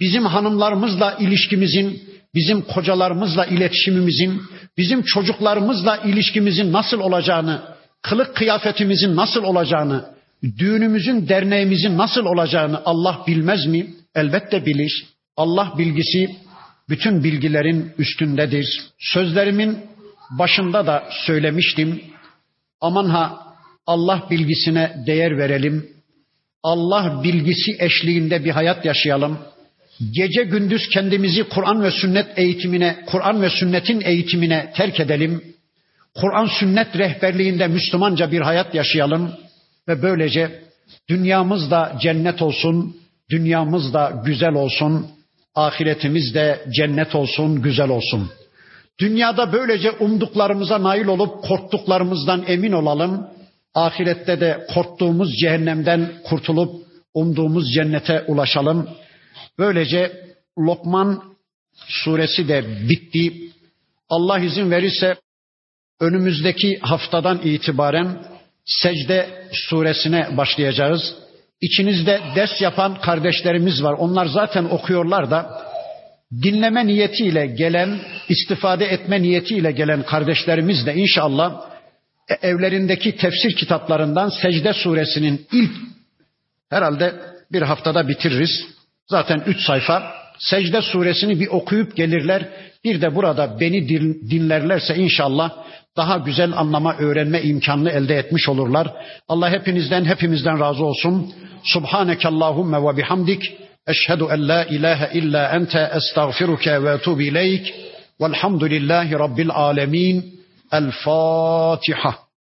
Bizim hanımlarımızla ilişkimizin, bizim kocalarımızla iletişimimizin, bizim çocuklarımızla ilişkimizin nasıl olacağını, kılık kıyafetimizin nasıl olacağını, düğünümüzün, derneğimizin nasıl olacağını Allah bilmez mi? Elbette bilir. Allah bilgisi bütün bilgilerin üstündedir. Sözlerimin başında da söylemiştim. Aman ha Allah bilgisine değer verelim. Allah bilgisi eşliğinde bir hayat yaşayalım. Gece gündüz kendimizi Kur'an ve sünnet eğitimine, Kur'an ve sünnetin eğitimine terk edelim. Kur'an sünnet rehberliğinde Müslümanca bir hayat yaşayalım ve böylece dünyamız da cennet olsun, dünyamız da güzel olsun, ahiretimiz de cennet olsun, güzel olsun. Dünyada böylece umduklarımıza nail olup korktuklarımızdan emin olalım. Ahirette de korktuğumuz cehennemden kurtulup umduğumuz cennete ulaşalım. Böylece Lokman suresi de bitti. Allah izin verirse önümüzdeki haftadan itibaren secde suresine başlayacağız. İçinizde ders yapan kardeşlerimiz var. Onlar zaten okuyorlar da dinleme niyetiyle gelen, istifade etme niyetiyle gelen kardeşlerimiz de inşallah e, evlerindeki tefsir kitaplarından Secde suresinin ilk herhalde bir haftada bitiririz. Zaten üç sayfa. Secde suresini bir okuyup gelirler. Bir de burada beni dinlerlerse inşallah daha güzel anlama, öğrenme imkanını elde etmiş olurlar. Allah hepinizden, hepimizden razı olsun. Subhaneke Allahümme ve bihamdik. Eşhedü en la ilahe illa ente estağfiruke ve etubu ileyk. Velhamdülillahi Rabbil alemin. El Fatiha.